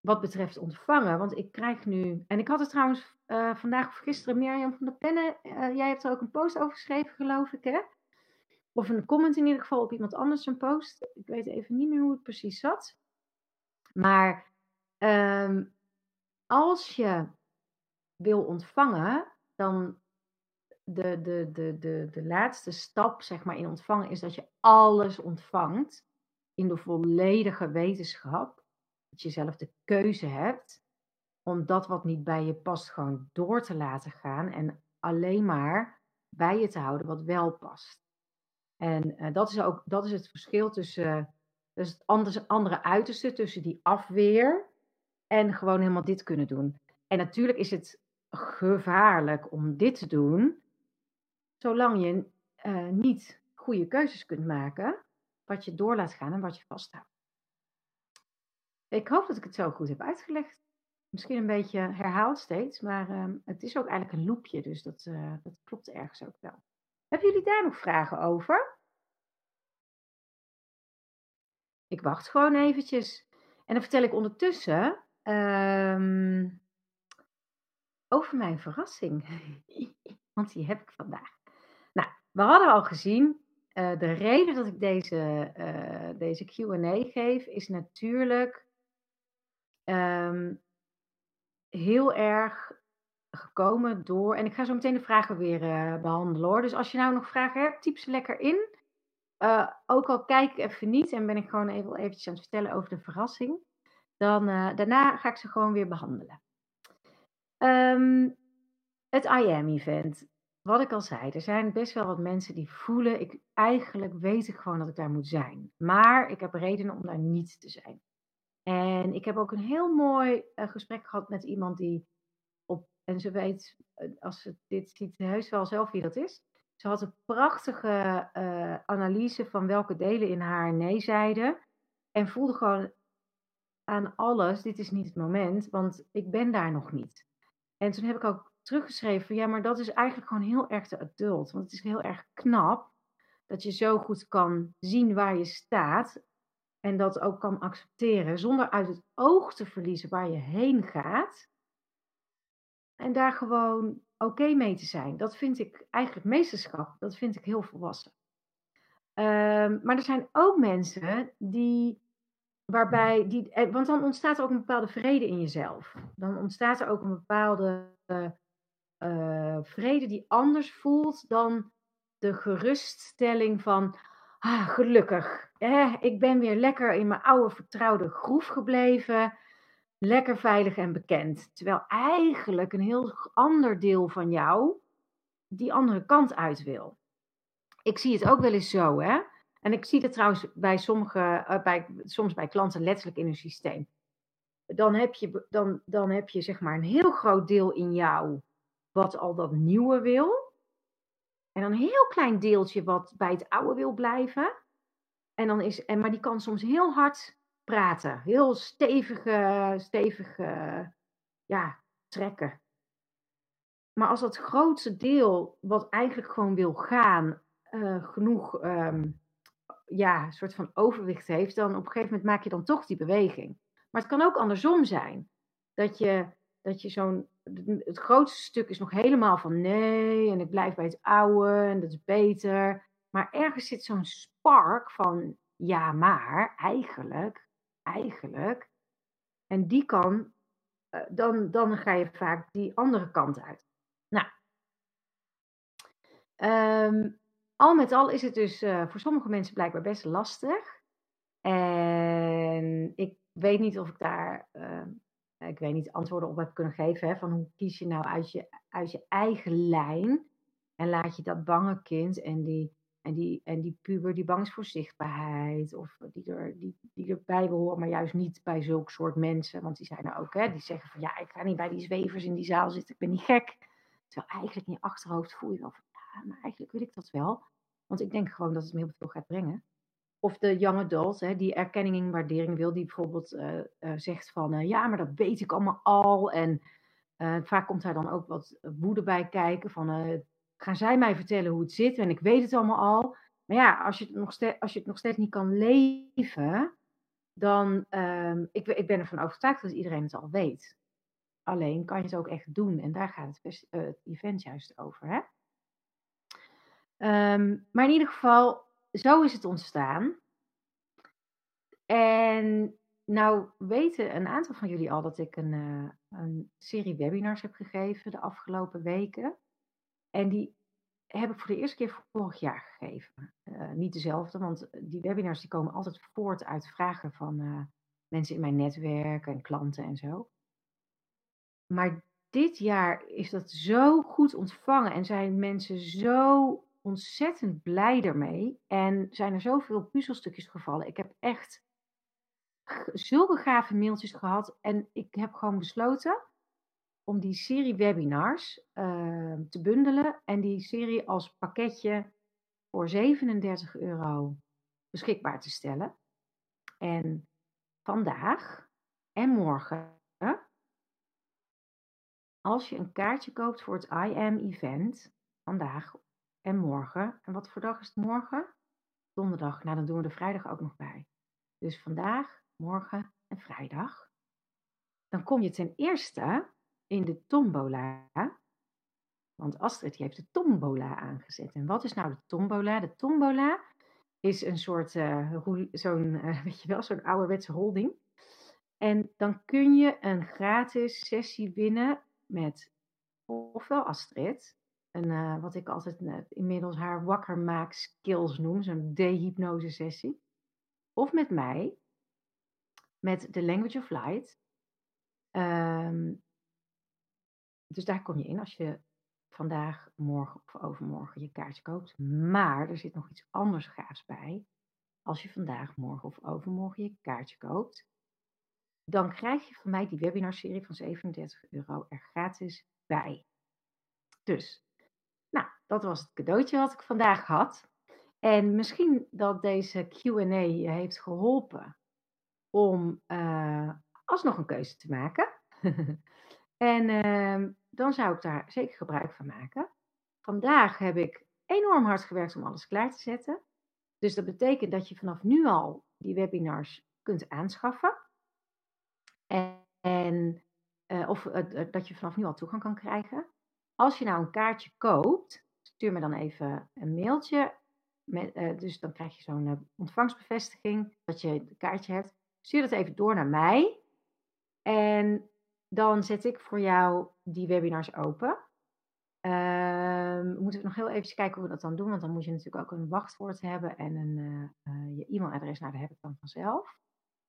Wat betreft ontvangen. Want ik krijg nu, en ik had het trouwens uh, vandaag of gisteren, Mirjam van der Pennen, uh, jij hebt er ook een post over geschreven, geloof ik, hè? Of een comment in ieder geval op iemand anders een post. Ik weet even niet meer hoe het precies zat. Maar um, als je wil ontvangen, dan de, de, de, de, de laatste stap zeg maar, in ontvangen is dat je alles ontvangt in de volledige wetenschap. Dat je zelf de keuze hebt om dat wat niet bij je past gewoon door te laten gaan en alleen maar bij je te houden wat wel past. En uh, dat, is ook, dat is het verschil tussen uh, het andere, andere uiterste, tussen die afweer en gewoon helemaal dit kunnen doen. En natuurlijk is het gevaarlijk om dit te doen, zolang je uh, niet goede keuzes kunt maken, wat je door laat gaan en wat je vasthoudt. Ik hoop dat ik het zo goed heb uitgelegd. Misschien een beetje herhaald steeds, maar uh, het is ook eigenlijk een loopje, dus dat, uh, dat klopt ergens ook wel. Hebben jullie daar nog vragen over? Ik wacht gewoon eventjes. En dan vertel ik ondertussen um, over mijn verrassing. Want die heb ik vandaag. Nou, we hadden al gezien, uh, de reden dat ik deze, uh, deze QA geef, is natuurlijk um, heel erg gekomen door. En ik ga zo meteen de vragen weer uh, behandelen hoor. Dus als je nou nog vragen hebt, typ ze lekker in. ook al kijk ik even niet en ben ik gewoon even eventjes aan het vertellen over de verrassing. Dan daarna ga ik ze gewoon weer behandelen. Um, het IAM-event. Wat ik al zei, er zijn best wel wat mensen die voelen, ik, eigenlijk weet ik gewoon dat ik daar moet zijn. Maar ik heb redenen om daar niet te zijn. En ik heb ook een heel mooi uh, gesprek gehad met iemand die op, en ze weet, uh, als ze dit ziet, heus wel zelf wie dat is. Ze had een prachtige uh, analyse van welke delen in haar nee zeiden. En voelde gewoon aan alles, dit is niet het moment, want ik ben daar nog niet. En toen heb ik ook teruggeschreven ja, maar dat is eigenlijk gewoon heel erg de adult. Want het is heel erg knap dat je zo goed kan zien waar je staat en dat ook kan accepteren zonder uit het oog te verliezen waar je heen gaat. En daar gewoon oké mee te zijn. Dat vind ik eigenlijk meesterschap. Dat vind ik heel volwassen. Um, maar er zijn ook mensen die waarbij die, eh, want dan ontstaat er ook een bepaalde vrede in jezelf. Dan ontstaat er ook een bepaalde uh, vrede die anders voelt dan de geruststelling van, ah, gelukkig, eh, ik ben weer lekker in mijn oude vertrouwde groef gebleven, lekker veilig en bekend. Terwijl eigenlijk een heel ander deel van jou die andere kant uit wil. Ik zie het ook wel eens zo, hè. En ik zie dat trouwens bij sommige, uh, bij, soms bij klanten letterlijk in hun systeem. Dan heb je, dan, dan heb je zeg maar een heel groot deel in jou wat al dat nieuwe wil. En dan een heel klein deeltje wat bij het oude wil blijven. En dan is, en, maar die kan soms heel hard praten. Heel stevige, stevige ja, trekken. Maar als dat grootste deel, wat eigenlijk gewoon wil gaan, uh, genoeg um, ja, soort van overwicht heeft, dan op een gegeven moment maak je dan toch die beweging. Maar het kan ook andersom zijn. Dat je, dat je zo'n. Het grootste stuk is nog helemaal van nee, en ik blijf bij het oude en dat is beter. Maar ergens zit zo'n spark van ja, maar eigenlijk, eigenlijk. En die kan, uh, dan, dan ga je vaak die andere kant uit. Nou, um, al met al is het dus uh, voor sommige mensen blijkbaar best lastig. En ik weet niet of ik daar, uh, ik weet niet, antwoorden op heb kunnen geven. Hè, van hoe kies je nou uit je, uit je eigen lijn en laat je dat bange kind en die, en die, en die puber die bang is voor zichtbaarheid. Of die, er, die, die erbij wil horen, maar juist niet bij zulk soort mensen. Want die zijn er ook, hè, die zeggen van ja, ik ga niet bij die zwevers in die zaal zitten, ik ben niet gek. Terwijl eigenlijk in je achterhoofd voel je wel van maar eigenlijk wil ik dat wel. Want ik denk gewoon dat het me heel veel gaat brengen. Of de young adult, hè, die erkenning en waardering wil, die bijvoorbeeld uh, uh, zegt van, uh, ja, maar dat weet ik allemaal al. En vaak komt daar dan ook wat woede bij kijken van gaan zij mij vertellen hoe het zit en ik weet het allemaal al. Maar ja, als je het nog, steeds, als je het nog steeds niet kan leven, dan um, ik, ik ben ervan overtuigd dat iedereen het al weet. Alleen kan je het ook echt doen en daar gaat het, event juist over. Hè? Um, maar in ieder geval, zo is het ontstaan. En nou weten een aantal van jullie al dat ik een, uh, een serie webinars heb gegeven de afgelopen weken. En die heb ik voor de eerste keer vorig jaar gegeven. Uh, niet dezelfde, want die webinars die komen altijd voort uit vragen van uh, mensen in mijn netwerk en klanten en zo. Maar dit jaar is dat zo goed ontvangen en zijn mensen zo ontzettend blij ermee. En zijn er zoveel puzzelstukjes gevallen. Ik heb echt zulke gave mailtjes gehad. En ik heb gewoon besloten om die serie webinars uh, te bundelen. En die serie als pakketje voor 37 euro beschikbaar te stellen. En vandaag en morgen, als je een kaartje koopt voor het I Am event, vandaag en morgen. En wat voor dag is het morgen? Donderdag. Nou, dan doen we de vrijdag ook nog bij. Dus vandaag, morgen en vrijdag. Dan kom je ten eerste in de tombola. Want Astrid die heeft de tombola aangezet. En wat is nou de tombola? De tombola is een soort, uh, zo'n, uh, weet je wel, zo'n ouderwetse holding. En dan kun je een gratis sessie winnen met ofwel Astrid, een, uh, wat ik altijd uh, inmiddels haar wakker maak skills noem, zo'n dehypnose sessie. Of met mij, met The Language of Light. Um, dus daar kom je in als je vandaag, morgen of overmorgen je kaartje koopt. Maar er zit nog iets anders gaafs bij. Als je vandaag, morgen of overmorgen je kaartje koopt, dan krijg je van mij die webinarserie van 37 euro er gratis bij. Dus nou, dat was het cadeautje wat ik vandaag had. En misschien dat deze QA je heeft geholpen om uh, alsnog een keuze te maken. en uh, dan zou ik daar zeker gebruik van maken. Vandaag heb ik enorm hard gewerkt om alles klaar te zetten. Dus dat betekent dat je vanaf nu al die webinars kunt aanschaffen. En, uh, of uh, dat je vanaf nu al toegang kan krijgen. Als je nou een kaartje koopt, stuur me dan even een mailtje. Met, uh, dus dan krijg je zo'n uh, ontvangstbevestiging dat je een kaartje hebt. Stuur dat even door naar mij. En dan zet ik voor jou die webinars open. Uh, we moeten nog heel even kijken hoe we dat dan doen. Want dan moet je natuurlijk ook een wachtwoord hebben en een, uh, je e-mailadres. Nou, dat heb ik dan vanzelf.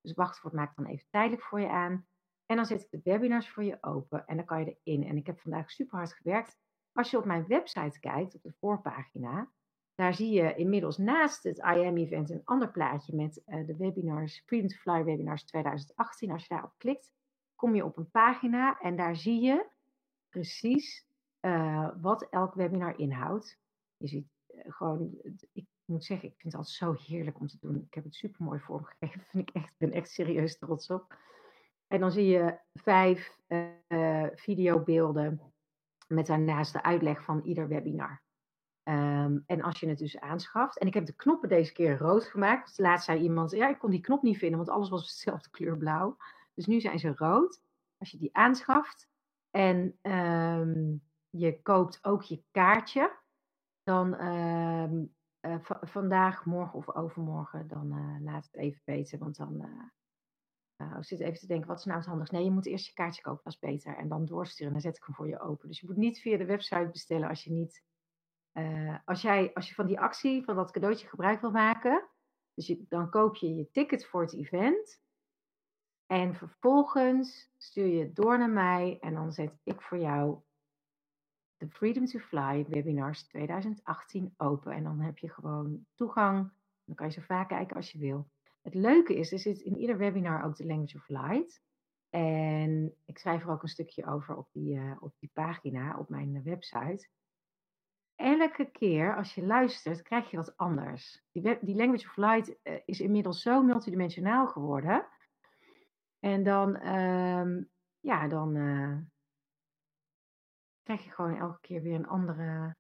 Dus wachtwoord maak ik dan even tijdelijk voor je aan. En dan zet ik de webinars voor je open en dan kan je erin. En ik heb vandaag super hard gewerkt. Als je op mijn website kijkt, op de voorpagina, daar zie je inmiddels naast het IM-event een ander plaatje met uh, de webinars, Freedom to Fly webinars 2018. Als je daarop klikt, kom je op een pagina en daar zie je precies uh, wat elk webinar inhoudt. Je ziet uh, gewoon, ik moet zeggen, ik vind het altijd zo heerlijk om te doen. Ik heb het super mooi vormgegeven. Ik echt, ben echt serieus trots op. En dan zie je vijf uh, videobeelden met daarnaast de uitleg van ieder webinar. Um, en als je het dus aanschaft, en ik heb de knoppen deze keer rood gemaakt. Laatst zei iemand, ja, ik kon die knop niet vinden, want alles was dezelfde kleur blauw. Dus nu zijn ze rood. Als je die aanschaft en um, je koopt ook je kaartje, dan um, uh, vandaag, morgen of overmorgen, dan uh, laat het even weten, want dan uh, ik zit even te denken, wat is nou het handigst? Nee, je moet eerst je kaartje kopen, dat is beter. En dan doorsturen, dan zet ik hem voor je open. Dus je moet niet via de website bestellen als je niet... Uh, als, jij, als je van die actie, van dat cadeautje gebruik wil maken... Dus je, dan koop je je ticket voor het event. En vervolgens stuur je het door naar mij. En dan zet ik voor jou de Freedom to Fly webinars 2018 open. En dan heb je gewoon toegang. Dan kan je zo vaak kijken als je wil. Het leuke is, er zit in ieder webinar ook de Language of Light. En ik schrijf er ook een stukje over op die, uh, op die pagina, op mijn website. Elke keer als je luistert, krijg je wat anders. Die, die Language of Light uh, is inmiddels zo multidimensionaal geworden. En dan, um, ja, dan, krijg je gewoon elke keer weer een andere,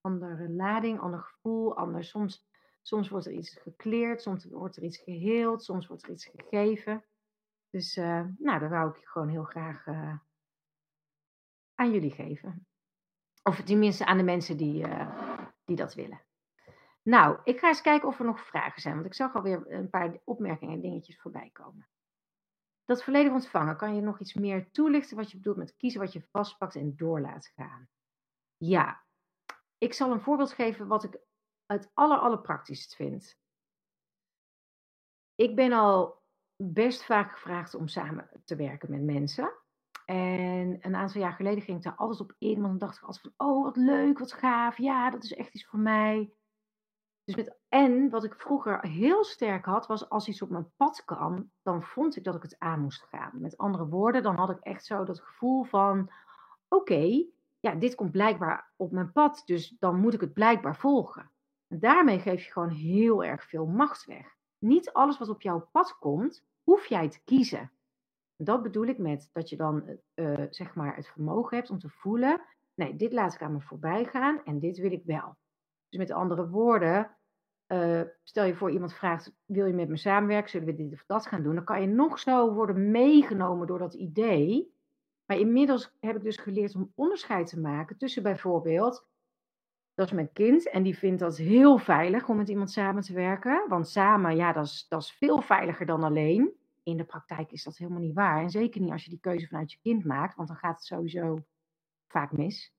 andere lading, ander gevoel. Ander, soms, soms wordt er iets gekleerd, soms wordt er iets geheeld, soms wordt er iets gegeven. Dus uh, nou, dat wou ik gewoon heel graag uh, aan jullie geven. Of tenminste aan de mensen die, uh, die dat willen. Nou, ik ga eens kijken of er nog vragen zijn, want ik zag alweer een paar opmerkingen en dingetjes voorbij komen. Dat volledig ontvangen, kan je nog iets meer toelichten wat je bedoelt met kiezen wat je vastpakt en door laat gaan? Ja, ik zal een voorbeeld geven wat ik het aller, allerpraktischst vind. Ik ben al best vaak gevraagd om samen te werken met mensen. En een aantal jaar geleden ging ik daar altijd op in, want dan dacht ik altijd van, oh wat leuk, wat gaaf, ja, dat is echt iets voor mij. Dus met, en wat ik vroeger heel sterk had, was als iets op mijn pad kwam, dan vond ik dat ik het aan moest gaan. Met andere woorden, dan had ik echt zo dat gevoel van: oké, ja, dit komt blijkbaar op mijn pad, dus dan moet ik het blijkbaar volgen. En daarmee geef je gewoon heel erg veel macht weg. Niet alles wat op jouw pad komt, hoef jij te kiezen. Dat bedoel ik met dat je dan uh, zeg maar het vermogen hebt om te voelen: nee, dit laat ik aan me voorbij gaan en dit wil ik wel. Dus met andere woorden, uh, stel je voor iemand vraagt, wil je met me samenwerken, zullen we dit of dat gaan doen? Dan kan je nog zo worden meegenomen door dat idee. Maar inmiddels heb ik dus geleerd om onderscheid te maken tussen bijvoorbeeld, dat is mijn kind en die vindt dat heel veilig om met iemand samen te werken. Want samen, ja, dat is, dat is veel veiliger dan alleen. In de praktijk is dat helemaal niet waar. En zeker niet als je die keuze vanuit je kind maakt, want dan gaat het sowieso vaak mis.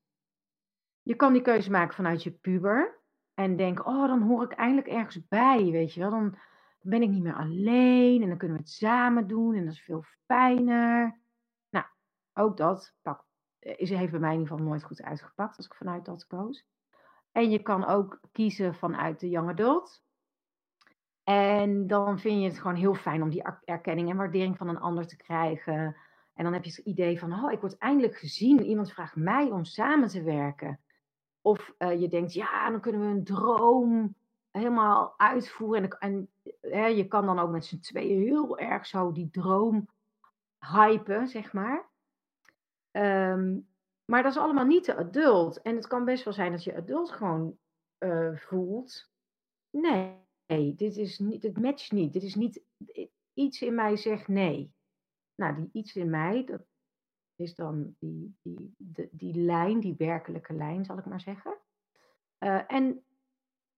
Je kan die keuze maken vanuit je puber. En denk, oh, dan hoor ik eindelijk ergens bij, weet je wel. Dan ben ik niet meer alleen en dan kunnen we het samen doen en dat is veel fijner. Nou, ook dat pak, is, heeft bij mij in ieder geval nooit goed uitgepakt als ik vanuit dat koos. En je kan ook kiezen vanuit de young adult. En dan vind je het gewoon heel fijn om die erkenning en waardering van een ander te krijgen. En dan heb je het idee van, oh, ik word eindelijk gezien. Iemand vraagt mij om samen te werken. Of uh, je denkt, ja, dan kunnen we een droom helemaal uitvoeren. En, en hè, je kan dan ook met z'n tweeën heel erg zo die droom hypen, zeg maar. Um, maar dat is allemaal niet te adult. En het kan best wel zijn dat je adult gewoon uh, voelt. Nee, dit is niet, het matcht niet. Dit is niet, iets in mij zegt nee. Nou, die iets in mij, dat, is dan die, die, de, die lijn, die werkelijke lijn, zal ik maar zeggen. Uh, en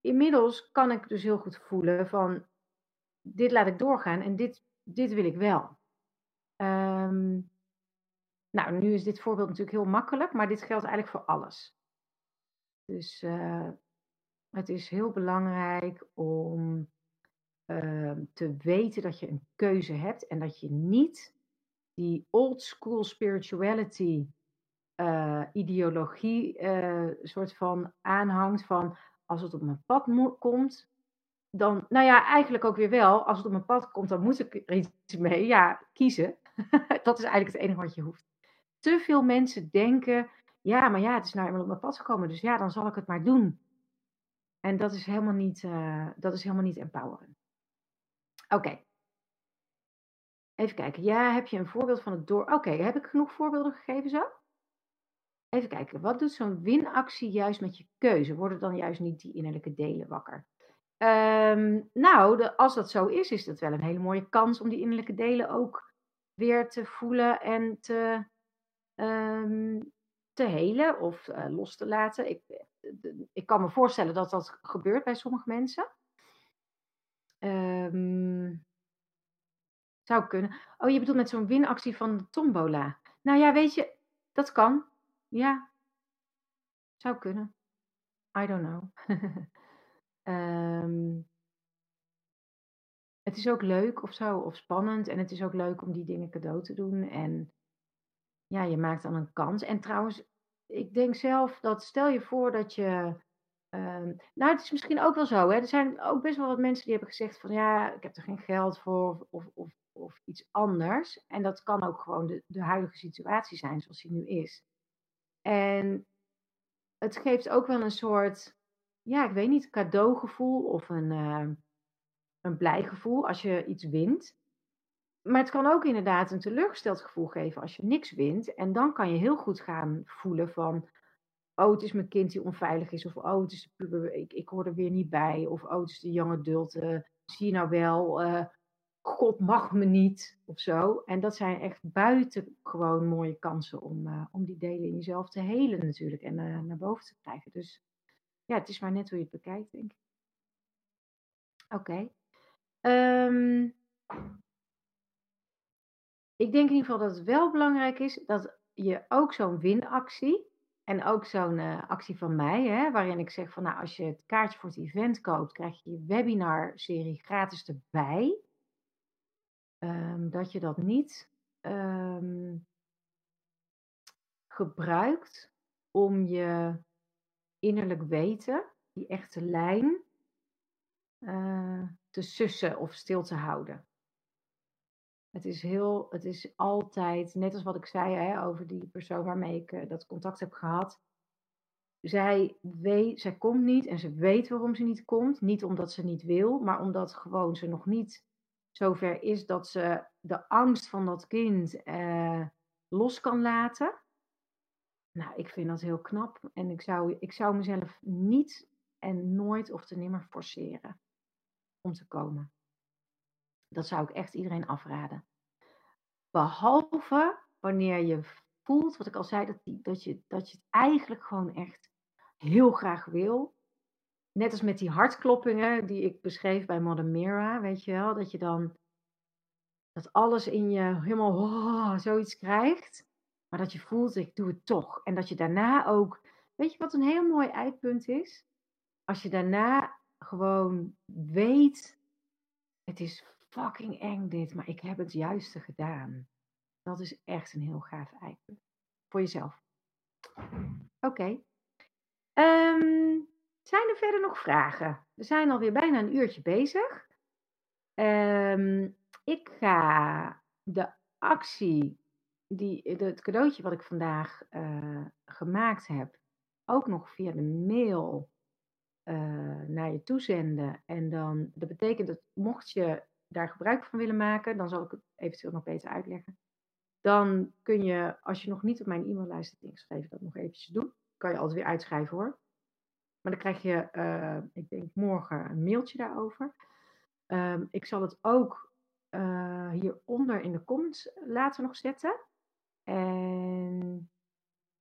inmiddels kan ik dus heel goed voelen van, dit laat ik doorgaan en dit, dit wil ik wel. Um, nou, nu is dit voorbeeld natuurlijk heel makkelijk, maar dit geldt eigenlijk voor alles. Dus uh, het is heel belangrijk om uh, te weten dat je een keuze hebt en dat je niet die old school spirituality uh, ideologie uh, soort van aanhangt van als het op mijn pad komt, dan, nou ja, eigenlijk ook weer wel, als het op mijn pad komt, dan moet ik er iets mee. Ja, kiezen. dat is eigenlijk het enige wat je hoeft. Te veel mensen denken, ja, maar ja, het is nou eenmaal op mijn pad gekomen, dus ja, dan zal ik het maar doen. En dat is helemaal niet, uh, dat is helemaal niet empowerend. Oké, Even kijken. Ja, heb je een voorbeeld van het door... Oké, heb ik genoeg voorbeelden gegeven zo? Even kijken. Wat doet zo'n winactie juist met je keuze? Worden dan juist niet die innerlijke delen wakker? Um, nou, de, als dat zo is, is dat wel een hele mooie kans om die innerlijke delen ook weer te voelen en te, um, te helen of uh, los te laten. Ik, ik kan me voorstellen dat dat gebeurt bij sommige mensen. Um, zou kunnen. Oh, je bedoelt met zo'n winactie van de tombola. Nou ja, weet je, dat kan. Ja, zou kunnen. I don't know. um, het is ook leuk of zo, of spannend. En het is ook leuk om die dingen cadeau te doen. En ja, je maakt dan een kans. En trouwens, ik denk zelf dat, stel je voor dat je. Um, nou, het is misschien ook wel zo. Hè? Er zijn ook best wel wat mensen die hebben gezegd van ja, ik heb er geen geld voor. Of, of of iets anders. En dat kan ook gewoon de, de huidige situatie zijn zoals die nu is. En het geeft ook wel een soort, ja, ik weet niet, cadeaugevoel of een, uh, een blij gevoel als je iets wint. Maar het kan ook inderdaad een teleurgesteld gevoel geven als je niks wint. En dan kan je heel goed gaan voelen van, oh, het is mijn kind die onveilig is. Of oh, het is de puber, ik, ik hoor er weer niet bij. Of oh, het is de young adult, uh, zie je nou wel, uh, God mag me niet. Of zo. En dat zijn echt buitengewoon mooie kansen om, uh, om die delen in jezelf te helen natuurlijk. En naar boven te krijgen. Dus ja, het is maar net hoe je het bekijkt, denk ik. Oké. Um, ik denk in ieder geval dat het wel belangrijk is dat je ook zo'n winactie en ook zo'n uh, actie van mij, hè, waarin ik zeg van nou, als je het kaartje voor het event koopt, krijg je je webinar-serie gratis erbij. Um, dat je dat niet um, gebruikt om je innerlijk weten, die echte lijn, uh, te sussen of stil te houden. Het is heel, het is altijd, net als wat ik zei hè, over die persoon waarmee ik uh, dat contact heb gehad. Zij, weet, zij komt niet en ze weet waarom ze niet komt. Niet omdat ze niet wil, maar omdat gewoon ze nog niet zover is dat ze de angst van dat kind uh, los kan laten. Nou, ik vind dat heel knap. En ik zou, ik zou mezelf niet en nooit of te nimmer forceren om te komen. Dat zou ik echt iedereen afraden. Behalve wanneer je voelt, wat ik al zei, dat, dat, je, dat je het eigenlijk gewoon echt heel graag wil. Net als met die hartkloppingen die ik beschreef bij Mother Mira, weet je wel, dat je dan dat alles in je helemaal oh, zoiets krijgt, maar dat je voelt, ik doe het toch. En dat je daarna ook, weet je wat een heel mooi eindpunt is? Als je daarna gewoon weet, het is fucking eng dit, maar ik heb het juiste gedaan. Dat is echt een heel gaaf eindpunt. Voor jezelf. Oké. Um, zijn er verder nog vragen? We zijn alweer bijna een uurtje bezig. Um, ik ga de actie, die, het cadeautje wat ik vandaag uh, gemaakt heb, ook nog via de mail uh, naar je toezenden. En dan, dat betekent dat mocht je daar gebruik van willen maken, dan zal ik het eventueel nog beter uitleggen. Dan kun je, als je nog niet op mijn e-maillijst hebt ingeschreven, dat nog eventjes doen. Kan je altijd weer uitschrijven hoor. Maar dan krijg je, uh, ik denk morgen, een mailtje daarover. Um, ik zal het ook uh, hieronder in de comments later nog zetten. En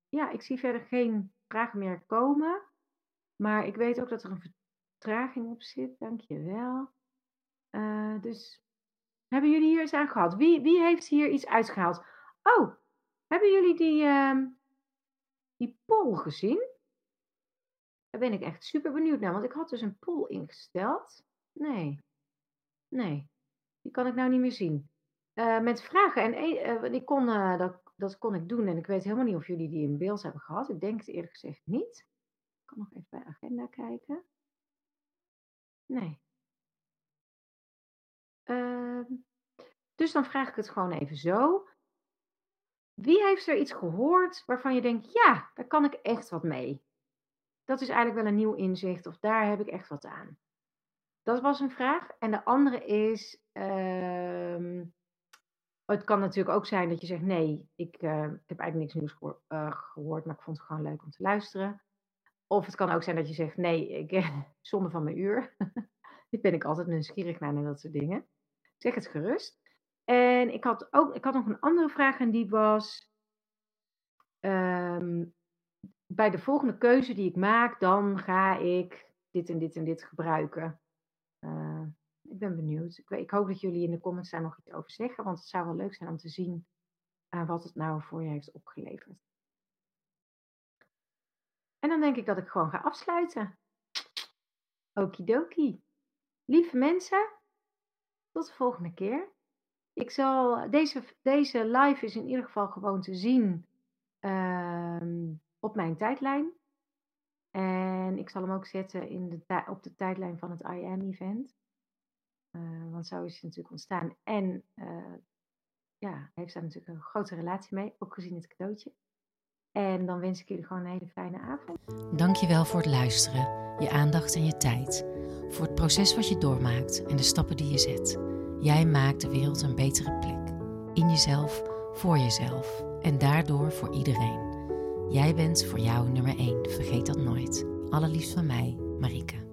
ja, ik zie verder geen vragen meer komen. Maar ik weet ook dat er een vertraging op zit. Dankjewel. Uh, dus hebben jullie hier eens aan gehad? Wie, wie heeft hier iets uitgehaald? Oh, hebben jullie die, uh, die poll gezien? Daar ben ik echt super benieuwd naar. Want ik had dus een poll ingesteld. Nee. Nee. Die kan ik nou niet meer zien. Uh, met vragen. En uh, die kon, dat, dat kon ik doen. En ik weet helemaal niet of jullie die in beeld hebben gehad. Ik denk het eerlijk gezegd niet. Ik kan nog even bij agenda kijken. Nee. Uh, dus dan vraag ik het gewoon even zo. Wie heeft er iets gehoord waarvan je denkt, ja, daar kan ik echt wat mee? Dat is eigenlijk wel een nieuw inzicht of daar heb ik echt wat aan. Dat was een vraag. En de andere is, uh, het kan natuurlijk ook zijn dat je zegt, nee, ik, uh, ik heb eigenlijk niks nieuws uh, gehoord, maar ik vond het gewoon leuk om te luisteren. Of het kan ook zijn dat je zegt, nee, ik, zonde van mijn uur. Dit ben ik altijd nieuwsgierig naar en dat soort dingen. Zeg het gerust. En ik had, ook, ik had nog een andere vraag en die was... Um, bij de volgende keuze die ik maak, dan ga ik dit en dit en dit gebruiken. Uh, ik ben benieuwd. Ik, ik, hoop dat jullie in de comments daar nog iets over zeggen, want het zou wel leuk zijn om te zien uh, wat het nou voor je heeft opgeleverd. En dan denk ik dat ik gewoon ga afsluiten. Okidoki. Lieve mensen, tot de volgende keer. Ik zal, deze, deze live is in ieder geval gewoon te zien uh, op mijn tijdlijn. En ik zal hem ook zetten in de, op de tijdlijn van het IM-event. Uh, want zo is het natuurlijk ontstaan. En uh, ja, heeft daar natuurlijk een grote relatie mee, ook gezien het cadeautje. En dan wens ik jullie gewoon een hele fijne avond. Dankjewel voor het luisteren, je aandacht en je tijd. Voor het proces wat je doormaakt en de stappen die je zet. Jij maakt de wereld een betere plek. In jezelf, voor jezelf en daardoor voor iedereen. Jij bent voor jou nummer 1, vergeet dat nooit. Allerliefst van mij, Marieke.